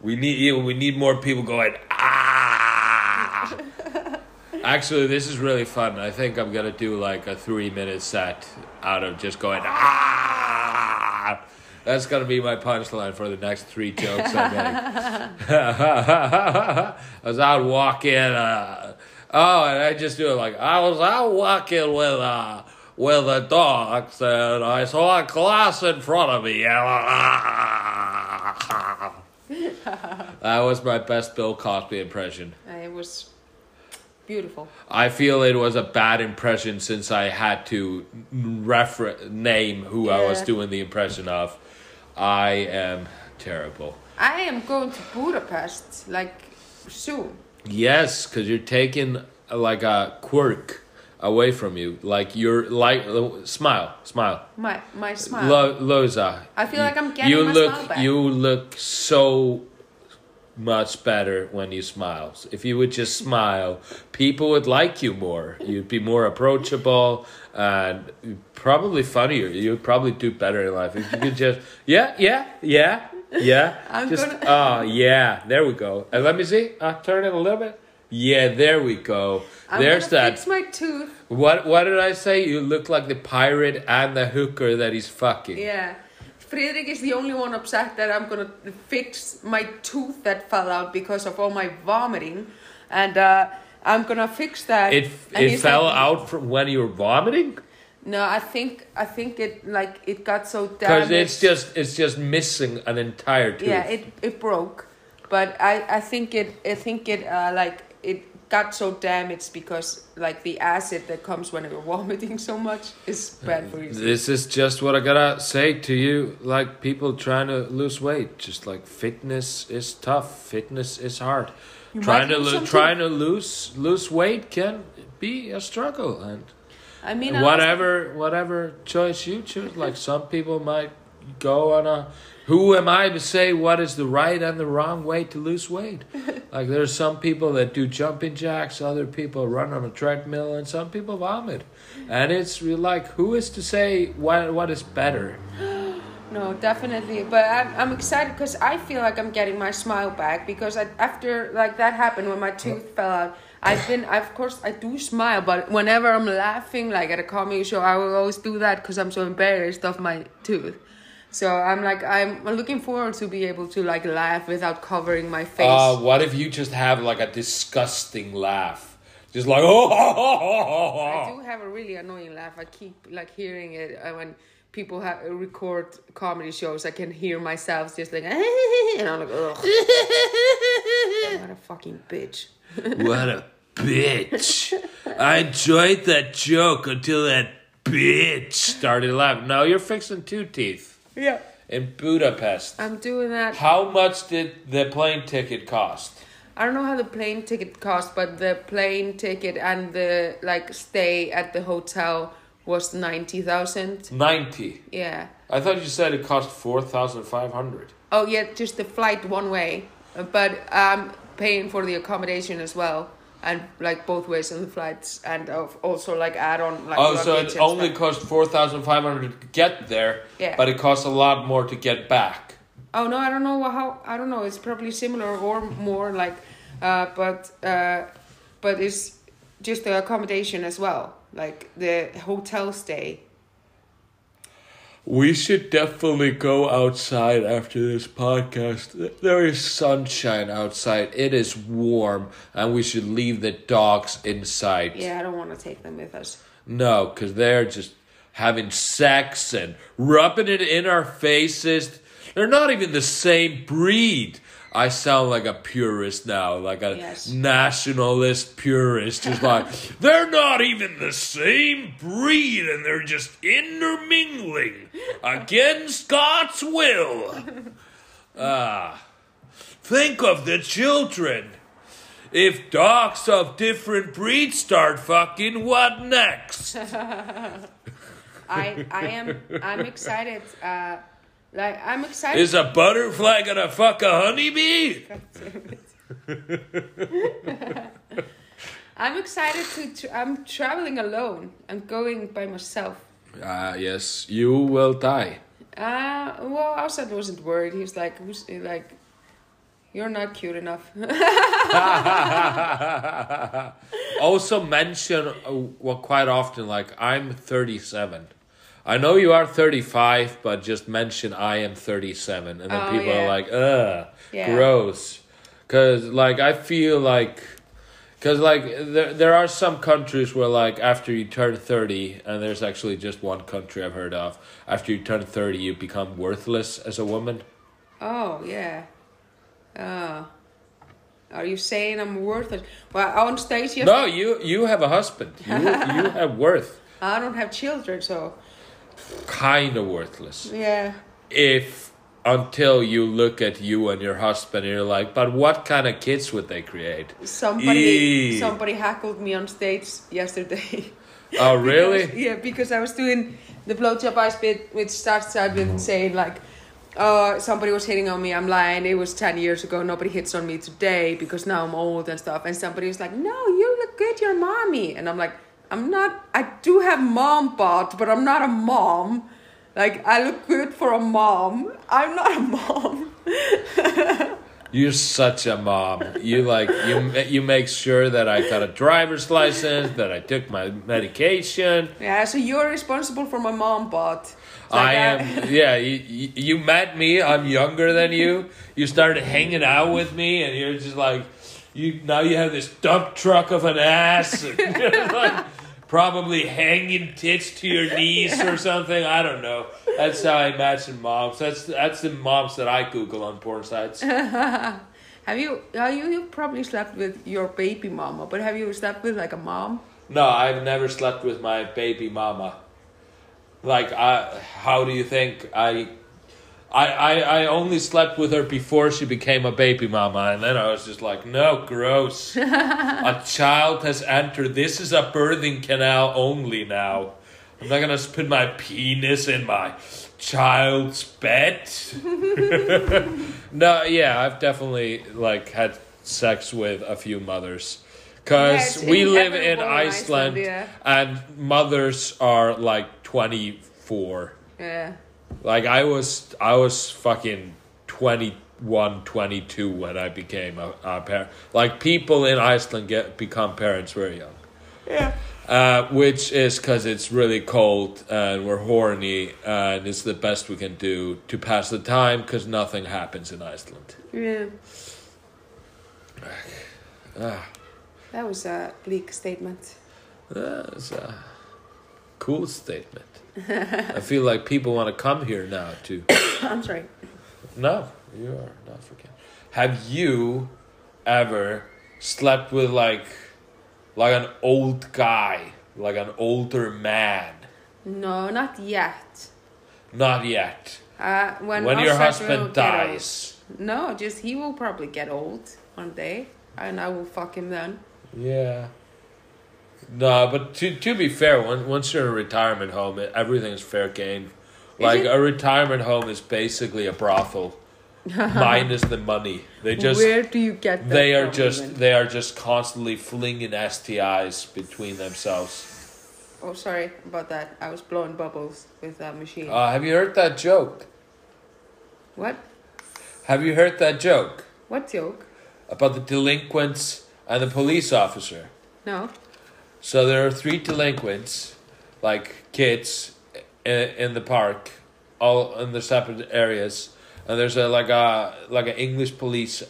we need yeah, we need more people going ah. Actually, this is really fun. I think I'm gonna do like a three minute set out of just going ah. That's gonna be my punchline for the next three jokes I make. I was out walking. Uh, oh, and I just do it like I was out walking with uh with the dogs, and I saw a class in front of me. And, that was my best Bill Cosby impression. It was beautiful. I feel it was a bad impression since I had to refer name who I was doing the impression of. I am terrible. I am going to Budapest like soon. Yes, because you're taking like a quirk away from you. Like you're like uh, smile, smile. My my smile. Lo- Loza. I feel like I'm getting you my look smile back. you look so much better when you smile. If you would just smile, people would like you more. You'd be more approachable and probably funnier. You'd probably do better in life if you could just yeah, yeah, yeah, yeah. I'm just gonna- oh yeah, there we go. And let me see. Uh, turn it a little bit. Yeah, there we go. I'm There's that. Fix my tooth. What what did I say? You look like the pirate and the hooker that he's fucking. Yeah. Friðrik is the only one upset that I'm gonna fix my tooth that fell out because of all my vomiting, and uh, I'm gonna fix that. It And it fell like, out from when you were vomiting No, I think I think it like it got so damaged. because it's just it's just missing an entire tooth. yeah, it it broke, but I I think it I think it uh, like it got so damaged because like the acid that comes when you're vomiting so much is bad for you. This is just what I gotta say to you. Like people trying to lose weight, just like fitness is tough. Fitness is hard. You trying to lose lo- trying to lose lose weight can be a struggle, and I mean, I was- whatever whatever choice you choose. Like some people might go on a. Who am I to say what is the right and the wrong way to lose weight? like there's some people that do jumping jacks, other people run on a treadmill, and some people vomit. And it's like who is to say what what is better? No, definitely. But I'm, I'm excited because I feel like I'm getting my smile back because I, after like that happened when my tooth fell out, I've been, I, of course, I do smile, but whenever I'm laughing, like at a comedy show, I will always do that because I'm so embarrassed of my tooth. So I'm like, I'm looking forward to be able to like laugh without covering my face. Uh, what if you just have like a disgusting laugh, just like oh. I do have a really annoying laugh. I keep like hearing it uh, when people have record comedy shows. I can hear myself just like, and I'm like, ugh. what a fucking bitch. What a bitch. I enjoyed that joke until that bitch started laughing. Now you're fixing two teeth Yeah. in Budapest. I'm doing that. How much did the plane ticket cost? I don't know how the plane ticket cost, but the plane ticket and the like stay at the hotel was ninety thousand. 90. Yeah. I thought you said it cost 4,500. Oh yeah, just the flight one way, but I'm paying for the accommodation as well, and like both ways on the flights, and of also like add on like. Oh, so it only stuff. cost 4,500 to get there, Yeah. but it costs a lot more to get back. Oh no, I don't know how. I don't know. It's probably similar or more like, uh, but uh, but it's just the accommodation as well, like the hotel stay. We should definitely go outside after this podcast. There is sunshine outside. It is warm, and we should leave the dogs inside. Yeah, I don't want to take them with us. No, because they're just having sex and rubbing it in our faces. They're not even the same breed. I sound like a purist now, like a Yes. nationalist purist. Just like, they're not even the same breed and they're just intermingling against God's will. Ah, think of the children. If dogs of different breeds start fucking, what next? I I am I'm excited. Uh, like I'm excited. Is a butterfly gonna fuck a honeybee? I'm excited to. Tra- I'm traveling alone. I'm going by myself. Ah, yes, you will die. Uh, well, outside wasn't worried. He was like, "Who's like, you're not cute enough." also mention uh, well quite often like I'm 37. I know you are 35, but just mention I am 37 and then Oh, people yeah. are like, "Ugh, Yeah. gross." Cuz like I feel like cuz like there there are some countries where like after you turn 30 and there's actually just one country I've heard of, after you turn 30 you become worthless as a woman. oh yeah. Uh, are you saying I'm worthless? Well, on stage, yes. No, you you have a husband. You you have worth. I don't have children, so Kind of worthless. yeah. if until you look at you and your husband and you're like, but what kind of kids would they create? Somebody, Eee. somebody heckled me on stage yesterday. Oh, really? Because- yeah, because I was doing the blowjob ice bit, which starts out with mm-hmm. saying like, "Oh, somebody was hitting on me. I'm lying. It was ten years ago. Nobody hits on me today because now I'm old and stuff." And somebody was like, "No, you look good. You're mommy." And I'm like, "I'm not. I do have mom bod, but I'm not a mom. Like I look good for a mom. I'm not a mom." You're such a mom. You like you you make sure that I got a driver's license, that I took my medication. Yeah, so you're responsible for my mom bod. It's I like, am yeah, you, you you met me, I'm younger than you. You started hanging out with me and you're just like you now you have this dump truck of an ass and you're like probably hanging tits to your knees or something. I don't know. That's how I imagine moms. That's that's the moms that I Google on porn sites. Have you? Uh, you you probably slept with your baby mama, but have you slept with like a mom? No, I've never slept with my baby mama. Like, I, how do you think I, I, I, I only slept with her before she became a baby mama, and then I was just like, no, gross. a child has entered. This is a birthing canal only now. I'm not gonna put my penis in my child's bed. no, yeah, I've definitely like had sex with a few mothers. Cause Yeah, we live in in Iceland, Iceland, yeah. and mothers are like 24. Yeah. Like I was, I was fucking 21, 22 when I became a, a parent. Like people in Iceland get become parents very young. Yeah. Uh, which is because it's really cold and we're horny and it's the best we can do to pass the time because nothing happens in Iceland. Yeah. Ah, That was a bleak statement. that's a cool statement. I feel like people want to come here now too. I'm sorry. No, you are not forget. Have you ever slept with like like an old guy, like an older man? No, not yet. Not yet. Uh, when When your husband dies. No, just he will probably get old one day, and I will fuck him then. Yeah. No, but to to be fair, when, once you're in a retirement home, everything's fair game. Like a retirement home is basically a brothel, minus the money. They just Where do you get they are just even? they are just constantly flinging STIs between themselves. Oh, sorry about that. I was blowing bubbles with that machine. Uh, have you heard that joke? what? Have you heard that joke What joke? about the delinquents and the police officer? No. So there are three delinquents, like kids, in, in the park, all in the separate areas, and there's a like a like an English police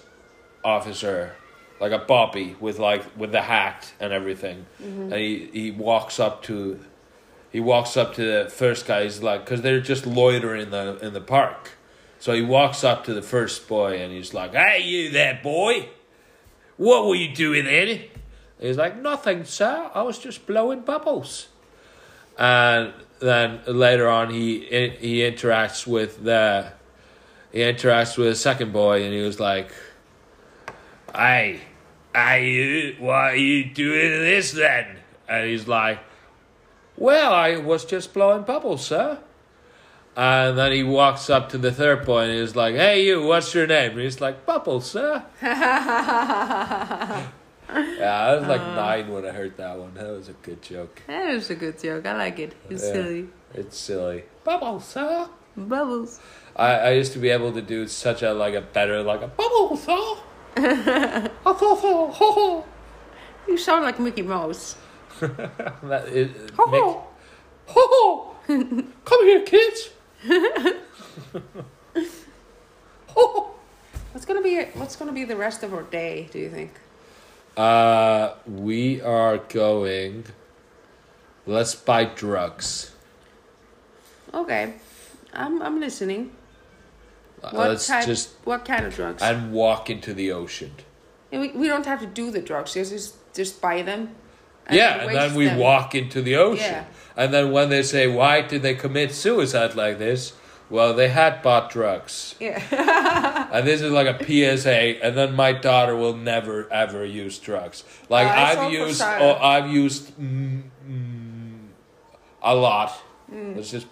officer, like a Bobby with like with the hat and everything, mm-hmm. and he he walks up to, he walks up to the first guy. He's like, because they're just loitering in the in the park, so he walks up to the first boy and he's like, "Hey, you there, boy? What were you doing then?" He's like, nothing, sir. I was just blowing bubbles. And then later on, he he interacts with the he interacts with the second boy, and he was like, "Hey, hey, you, what are you doing this then?" And he's like, "Well, I was just blowing bubbles, sir." And then he walks up to the third boy, and he's like, "Hey, you, what's your name?" And he's like, "Bubbles, sir." Yeah, I was like uh. nine when I heard that one. That was a good joke. That was a good joke. I like it. It's Yeah. silly. It's silly. Bubbles, sir. Bubbles. I, I used to be able to do such a like a better like a bubbles, sir. I thought so. Ho ho. You sound like Mickey Mouse. That is, uh, Ho Mick- ho. ho ho. Come here, kids. ho ho. What's gonna be What's gonna be the rest of our day? Do you think? Uh, we are going. Let's buy drugs. Okay, I'm I'm listening. Uh, What Let's type? just what kind of drugs? and walk into the ocean. And we, we don't have to do the drugs. Just just, just buy them. yeah, and then we them. walk into the ocean. Yeah. And then when they say, why did they commit suicide like this? Well, they had bought drugs. Yeah. And this is like a PSA, and then my daughter will never ever use drugs. Like Uh, I've used, Sarah. oh, I've used mm, mm, a lot. Mm. It's just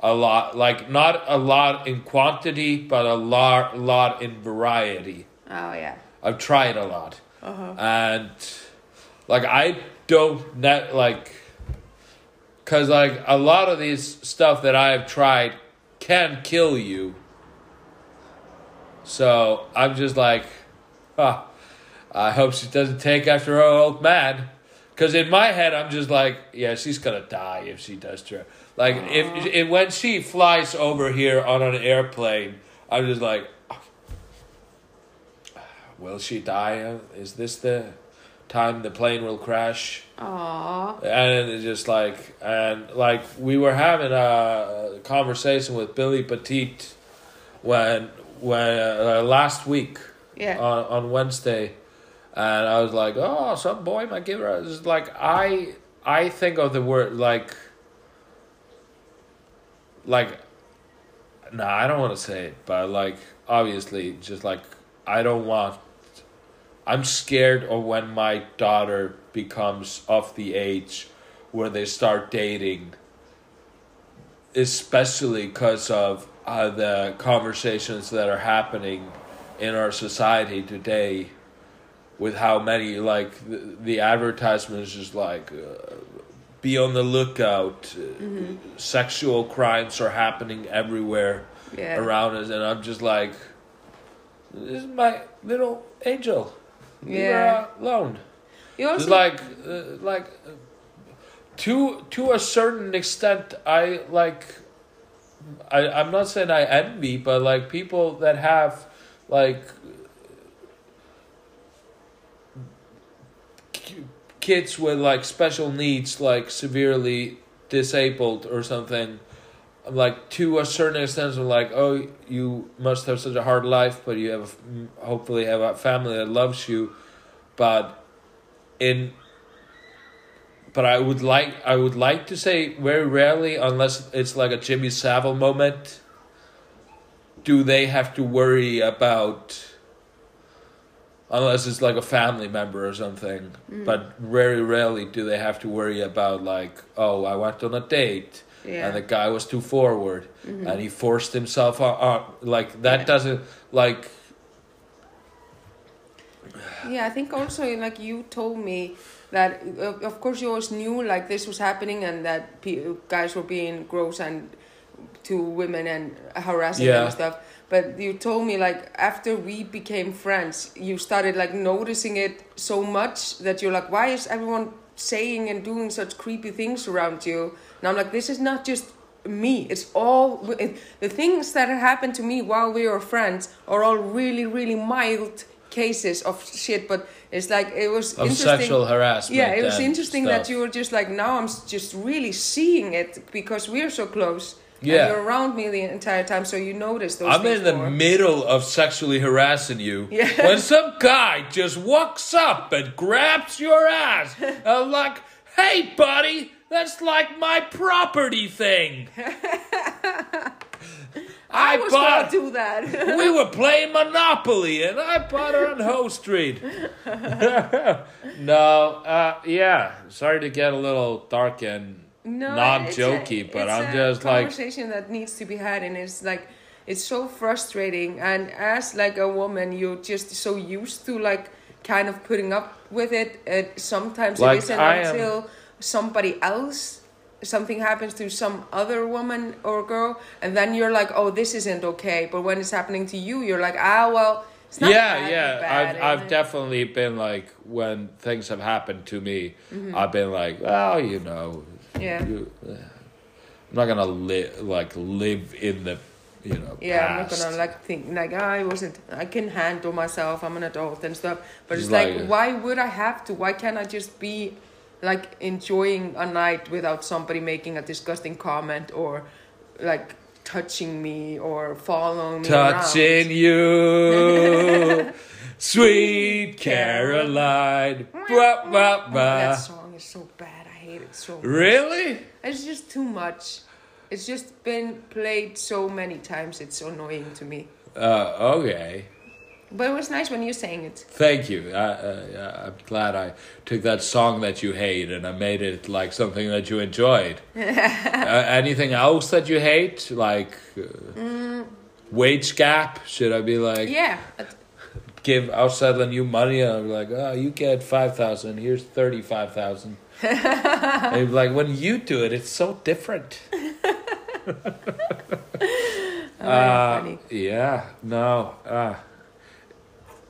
a lot, like not a lot in quantity, but a lot, lot in variety. oh yeah. I've tried a lot, Uh-huh. and like I don't net like, cause like a lot of these stuff that I have tried can kill you. So I'm just like, ah, I hope she doesn't take after her old man. Cause in my head I'm just like, yeah, she's gonna die if she does try. Like if, if when she flies over here on an airplane, I'm just like, will she die? Is this the time the plane will crash? Aww. and it's just like and like we were having a conversation with Billy Petit when when uh, last week Yeah. on on Wednesday, and I was like, oh, some boy might give her. It's like I I think of the word like like. Nah, I don't want to say it, but like obviously, just like I don't want. I'm scared of when my daughter becomes of the age where they start dating, especially because of uh, the conversations that are happening in our society today with how many like the, the advertisements just like uh, be on the lookout. Uh, sexual crimes are happening everywhere Yeah. around us and i'm just like this is my little angel Leave Yeah. her alone You also like uh, like uh, to to a certain extent i like I, i'm not saying i envy but like people that have like kids with like special needs like severely disabled or something like to a certain extent i'm like oh you must have such a hard life but you have a, hopefully have a family that loves you but in but I would like I would like to say very rarely, unless it's like a Jimmy Savile moment, do they have to worry about unless it's like a family member or something. Mm. But very rarely do they have to worry about like, oh, I went on a date Yeah. and the guy was too forward and he forced himself on, on like that Yeah. doesn't like Yeah, I think also like you told me that uh, of course you always knew like this was happening and that pe- guys were being gross and to women and harassing them and stuff. But you told me like after we became friends, you started like noticing it so much that you're like, why is everyone saying and doing such creepy things around you? And I'm like, this is not just me. It's all it, the things that happened to me while we were friends are all really, really mild cases of shit. But it's like it was Of interesting. sexual harassment. Yeah, it was interesting that you were just like now I'm just really seeing it because we're so close. Yeah. and you're around me the entire time, so you notice those. I'm in the more. middle of sexually harassing you. Yeah. When some guy just walks up and grabs your ass, I'm like, hey, buddy, that's like my property thing. I was bought, gonna do that. we were playing Monopoly and I bought her on Ho Street. no, uh, yeah. Sorry to get a little dark and no, not it's a- jokey, but it's I'm just like, conversation that needs to be had, and it's like it's so frustrating. And as like a woman, you're just so used to like kind of putting up with it. And sometimes Like, it isn't I am- until somebody else something happens to some other woman or girl and then you're like oh this isn't okay but when it's happening to you you're like ah well it's not yeah, yeah. bad, I've I've it?" definitely been like when things have happened to me, Mm-hmm. I've been like, well, you know, Yeah. you, I'm not gonna live like live in the, you know, yeah i'm not gonna like think like "Ah, i wasn't i can handle myself i'm an adult and stuff but Just it's like, like- why would i have to why can't i just be like enjoying a night without somebody making a disgusting comment or like touching me or following me touching you, sweet Caroline. Around. that song is so bad i hate it so much Really? it's just too much it's just been played so many times it's annoying to me Uh, okay. But it was nice when you sang it Thank you. I, uh, I'm glad I took that song that you hate and I made it like something that you enjoyed. uh, anything else that you hate, like uh, wage gap? Should I be like yeah give Outsettling you money and I'm like, oh, you get five thousand. Here's thirty five thousand. and like when you do it, it's so different. Oh, Uh, funny. yeah, no.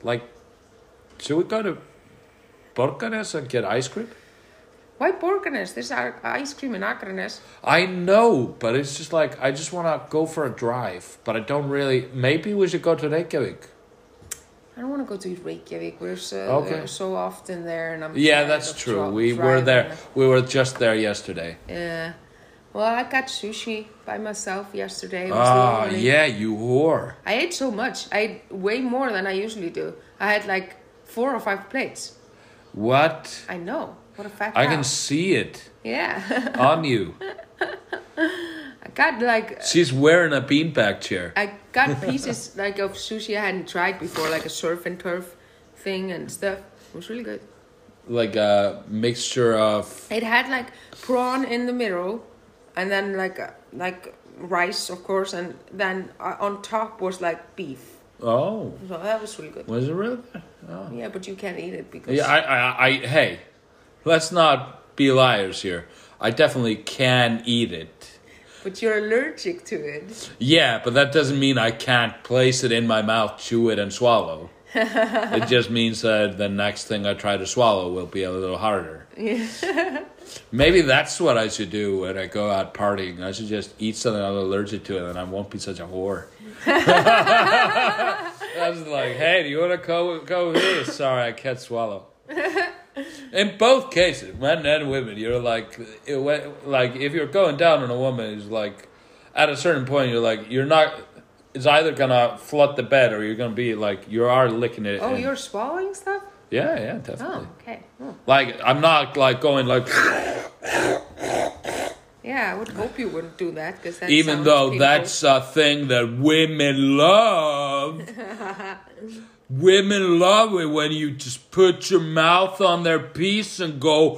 Like, should we go to Borgarnes and get ice cream? Why Borgarnes? There's our ice cream in Akranes. I know, but it's just like I just want to go for a drive, but I don't really. Maybe we should go to Reykjavik. I don't want to go to Reykjavik. We're so, Okay. we're so often there, and I'm Yeah, that's true. we were there. We were just there yesterday. Yeah. Well, I got sushi by myself yesterday. Oh, ah, lovely. yeah, you whore. I ate so much. I ate way more than I usually do. I had like four or five plates. What? I know. What a fat I cow. can see it Yeah. on you. I got like She's wearing a beanbag chair. I got pieces like of sushi I hadn't tried before, like a surf and turf thing and stuff. It was really good. Like a mixture of. It had like prawn in the middle, and then like uh, like rice, of course, and then uh, on top was like beef. Oh, So that was really good. was it really? Oh. Yeah, but you can't eat it because Yeah, I, I, I, hey, let's not be liars here. I definitely can eat it. but you're allergic to it. Yeah, but that doesn't mean I can't place it in my mouth, chew it, and swallow. it just means that the next thing I try to swallow will be a little harder. Maybe that's what I should do when I go out partying. I should just eat something I'm allergic to, and then I won't be such a whore. I was like, hey, do you want to go go here?" Sorry, I can't swallow. In both cases, men and women, you're like, it, went- like if you're going down on a woman, it's like, at a certain point, you're like, you're not. It's either gonna flood the bed or you're gonna be like, you are licking it. Oh, and- you're swallowing stuff? Yeah, yeah, definitely. Oh, okay. Oh. Like I'm not like going like, Yeah, I would hope you wouldn't do that because even though that's a thing that women love. women love it when you just put your mouth on their piece and go.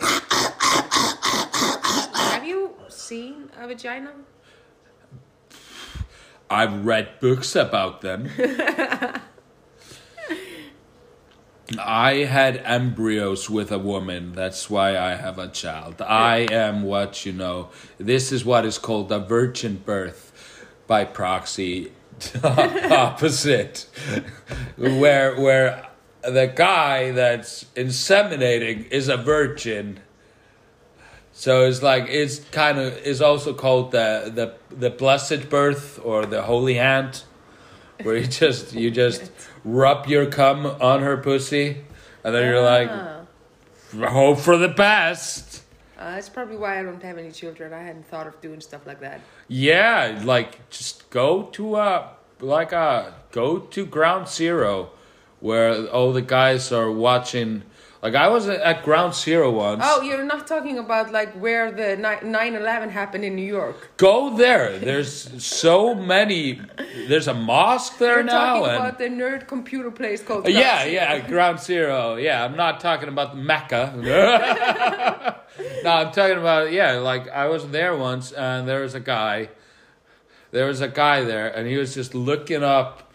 Have you seen a vagina? I've read books about them. I had embryos with a woman. That's why I have a child. I am what you know. This is what is called a virgin birth. by proxy opposite, where where the guy that's inseminating is a virgin. So it's like it's kind of is also called the the the blessed birth or the holy hand, where you just you just rub your cum on her pussy, and then you're like, Ah. hope for the best. Uh, that's probably why I don't have any children. I hadn't thought of doing stuff like that. Yeah, like just go to a like a go to ground zero where all the guys are watching like I was at ground zero once. Oh, you're not talking about like where the ni- 9/11 happened in New York. Go there. There's so many there's a mosque there You're now talking and about the nerd computer place called. Uh, yeah, Ground yeah, ground zero. Yeah, I'm not talking about Mecca. no, I'm talking about yeah, like I was there once and there was a guy there was a guy there and he was just looking up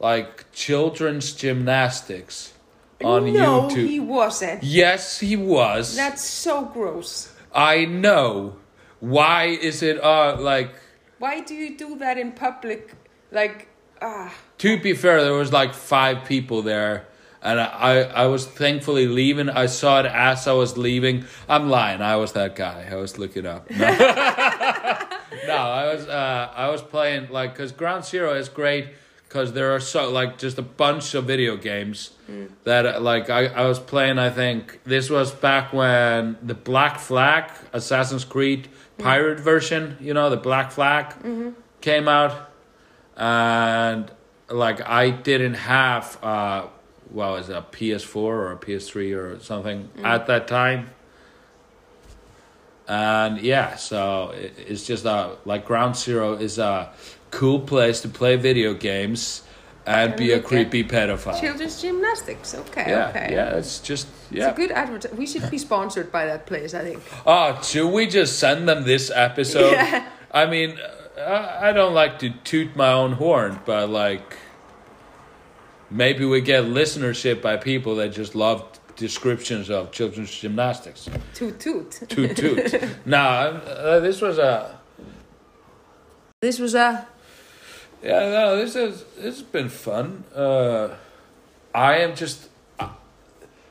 like children's gymnastics on no, YouTube. he wasn't. Yes, he was. That's so gross. I know. Why is it uh like Why do you do that in public? Like, ah, to be fair, there was like five people there, and I, I was thankfully leaving. I saw it as I was leaving. I'm lying. I was that guy. I was looking up. No, no I was uh, I was playing like because Ground Zero is great because there are so like just a bunch of video games that uh, like I, I was playing. I think this was back when the Black Flag Assassin's Creed pirate version, you know, the Black Flag came out and like I didn't have uh what was it, a PS4 or a PS3 or something at that time. And yeah, so it, it's just uh like Ground Zero is a cool place to play video games and, And be a creepy pedophile. children's gymnastics. Okay, yeah, okay. yeah, it's just It's yeah. a good advert. We should be sponsored by that place. I think. Oh, should we just send them this episode? Yeah. I mean, I I don't like to toot my own horn, but like, maybe we get listenership by people that just love descriptions of children's gymnastics. Toot toot. Toot toot. nah, uh, this was a This was a. yeah. No, this is this has been fun. Uh, I am just.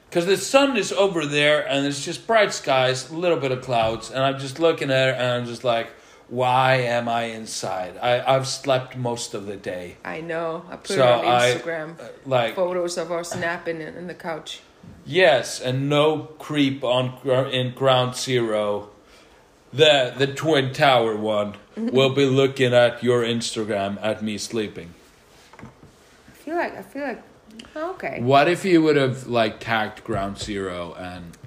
Because the sun is over there and it's just bright skies, a little bit of clouds, and I'm just looking at it and I'm just like, why am I inside? I, I've slept most of the day. I know. I put So it on I- Instagram. Uh, Like, Photos of us napping in, in the couch. yes, and no creep on in ground zero. The the twin tower one will be looking at your Instagram at me sleeping. I feel like. I feel like. Oh, okay. What if you would have like tagged ground zero and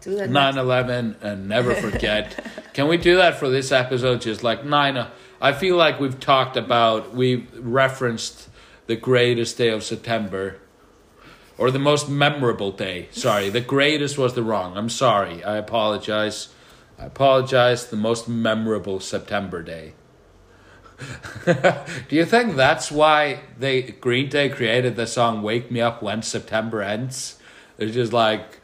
Do 9 11 and never forget. Can we do that for this episode? Just like 9 I feel like we've talked about, we've referenced the greatest day of September. Or the most memorable day. Sorry, the greatest was the wrong. I'm sorry. I apologize. I apologize. The most memorable September day. Do you think that's why they Green Day created the song "Wake Me Up When September Ends"? It's just like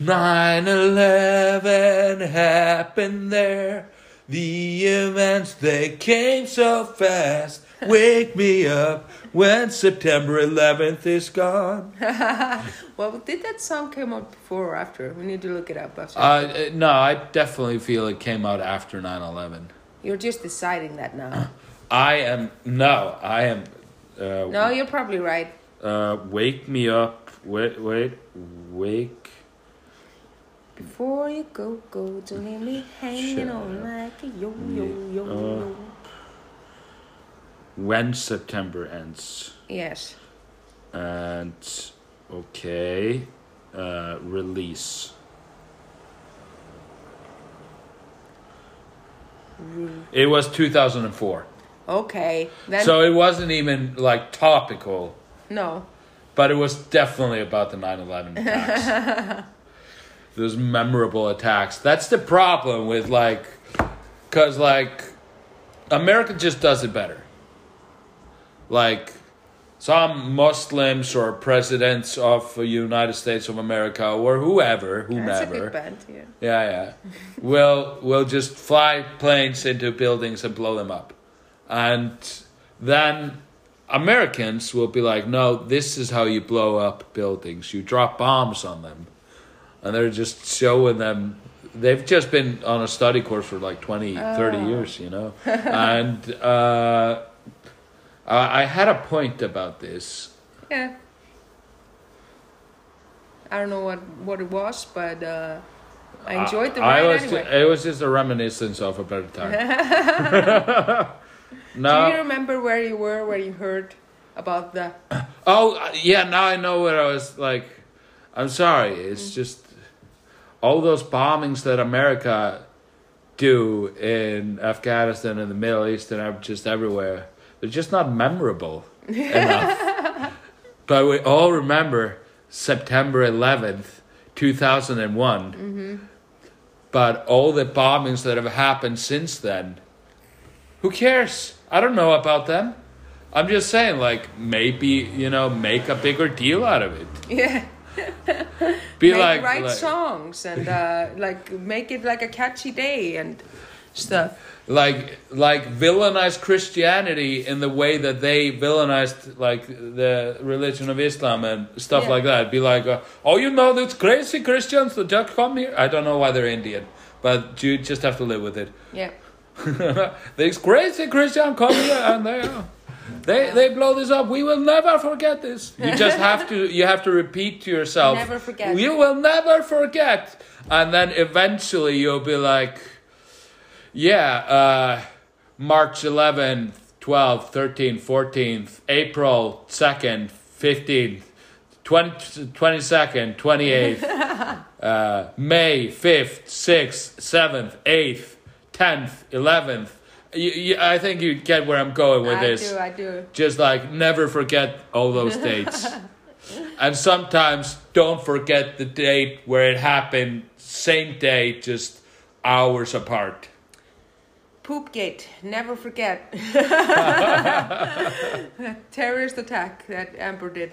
9-11 happened there. The events they came so fast. Wake me up when September 11th is gone. Well, did that song come out before or after? We need to look it up. After. Uh, no, I definitely feel it came out after 9-11. You're just deciding that now. I am no, I am. Uh, no, you're probably right. Uh, wake me up. Wait, wait, wake. Before you go, go, don't leave me hanging Shut on up. like a yo yo yo Uh. yo. When September ends. Yes. And okay, uh, release. It was 2004. Okay. Then So it wasn't even like topical, no. but it was definitely about the 9 11 attacks. Those memorable attacks. That's the problem with like, because like, America just does it better. Like, some Muslims or presidents of the United States of America or whoever, That's a whomever. band. Yeah. Yeah, yeah. we'll we'll just fly planes into buildings and blow them up. and then Americans will be like, "No, this is how you blow up buildings. You drop bombs on them," and they're just showing them. They've just been on a study course for like 20, 30 years, you know, and uh, I, I had a point about this. Yeah. I don't know what what it was, but uh, I enjoyed the I ride was anyway. it was just a reminiscence of a better time. Do you remember where you were when you heard about the? oh uh, yeah, now I know where I was like. I'm sorry, it's just all those bombings that America do in Afghanistan and the Middle East and just everywhere. They're just not memorable enough. But we all remember September 11th, 2001. But all the bombings that have happened since then, who cares? I don't know about them. I'm just saying, like, maybe, you know, make a bigger deal out of it. Yeah. Be make like, write like, songs and uh, like make it like a catchy day and stuff. like like villainize Christianity in the way that they villainized like the religion of Islam and stuff Yeah. like that. Be like, uh, oh, you know, these crazy Christians that just come here. I don't know why they're Indian, but you just have to live with it. Yeah. these crazy Christians come here and they. uh, They, they blow this up. We will never forget this. You just have to you have to repeat to yourself. Never forget. You will never forget. And then eventually you'll be like, yeah, uh, March 11th, 12th, 13th, 14th, April 2nd, 15th, 20, 22nd, 28th, uh, May 5th, 6th, 7th, 8th, 10th, 11th. You, you, I think you get where I'm going with I this I do. I do. just like never forget all those dates and sometimes don't forget the date where it happened same day just hours apart Poopgate. Never forget. Terrorist attack that Amber did.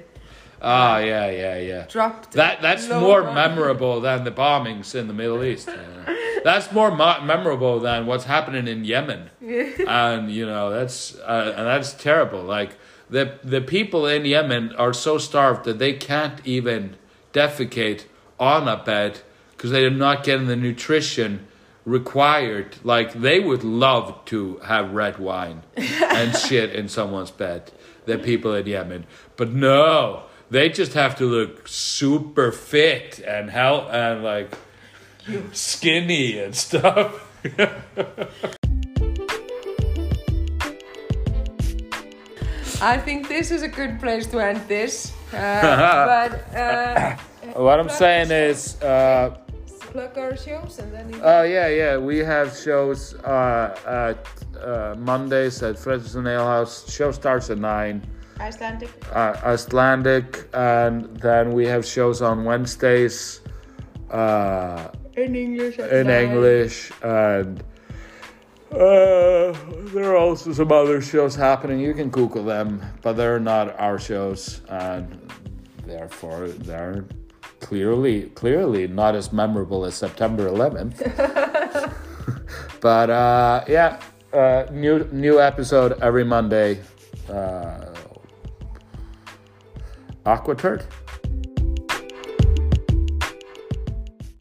ah yeah yeah yeah Dropped. that that's more bomb. memorable than the bombings in the middle east yeah. that's more mo- memorable than what's happening in yemen and you know that's uh, and that's terrible like the the people in yemen are so starved that they can't even defecate on a bed because they're not getting the nutrition required like they would love to have red wine and shit in someone's bed the people in yemen but no they just have to look super fit and hell and like skinny and stuff I think this is a good place to end this. Uh, but uh, what i'm saying is uh plug our shows and then. you- Oh yeah, yeah. We have shows uh, at uh, Mondays at Fredriksen Ale House. Show starts at nine. Icelandic. Uh, Icelandic, and then we have shows on Wednesdays uh, In English. in nine. English, and uh, there are also some other shows happening. You can Google them, but they're not our shows, and therefore they're clearly clearly not as memorable as September 11th. but uh, yeah, uh, new new episode every Monday. Uh, Aquaturd.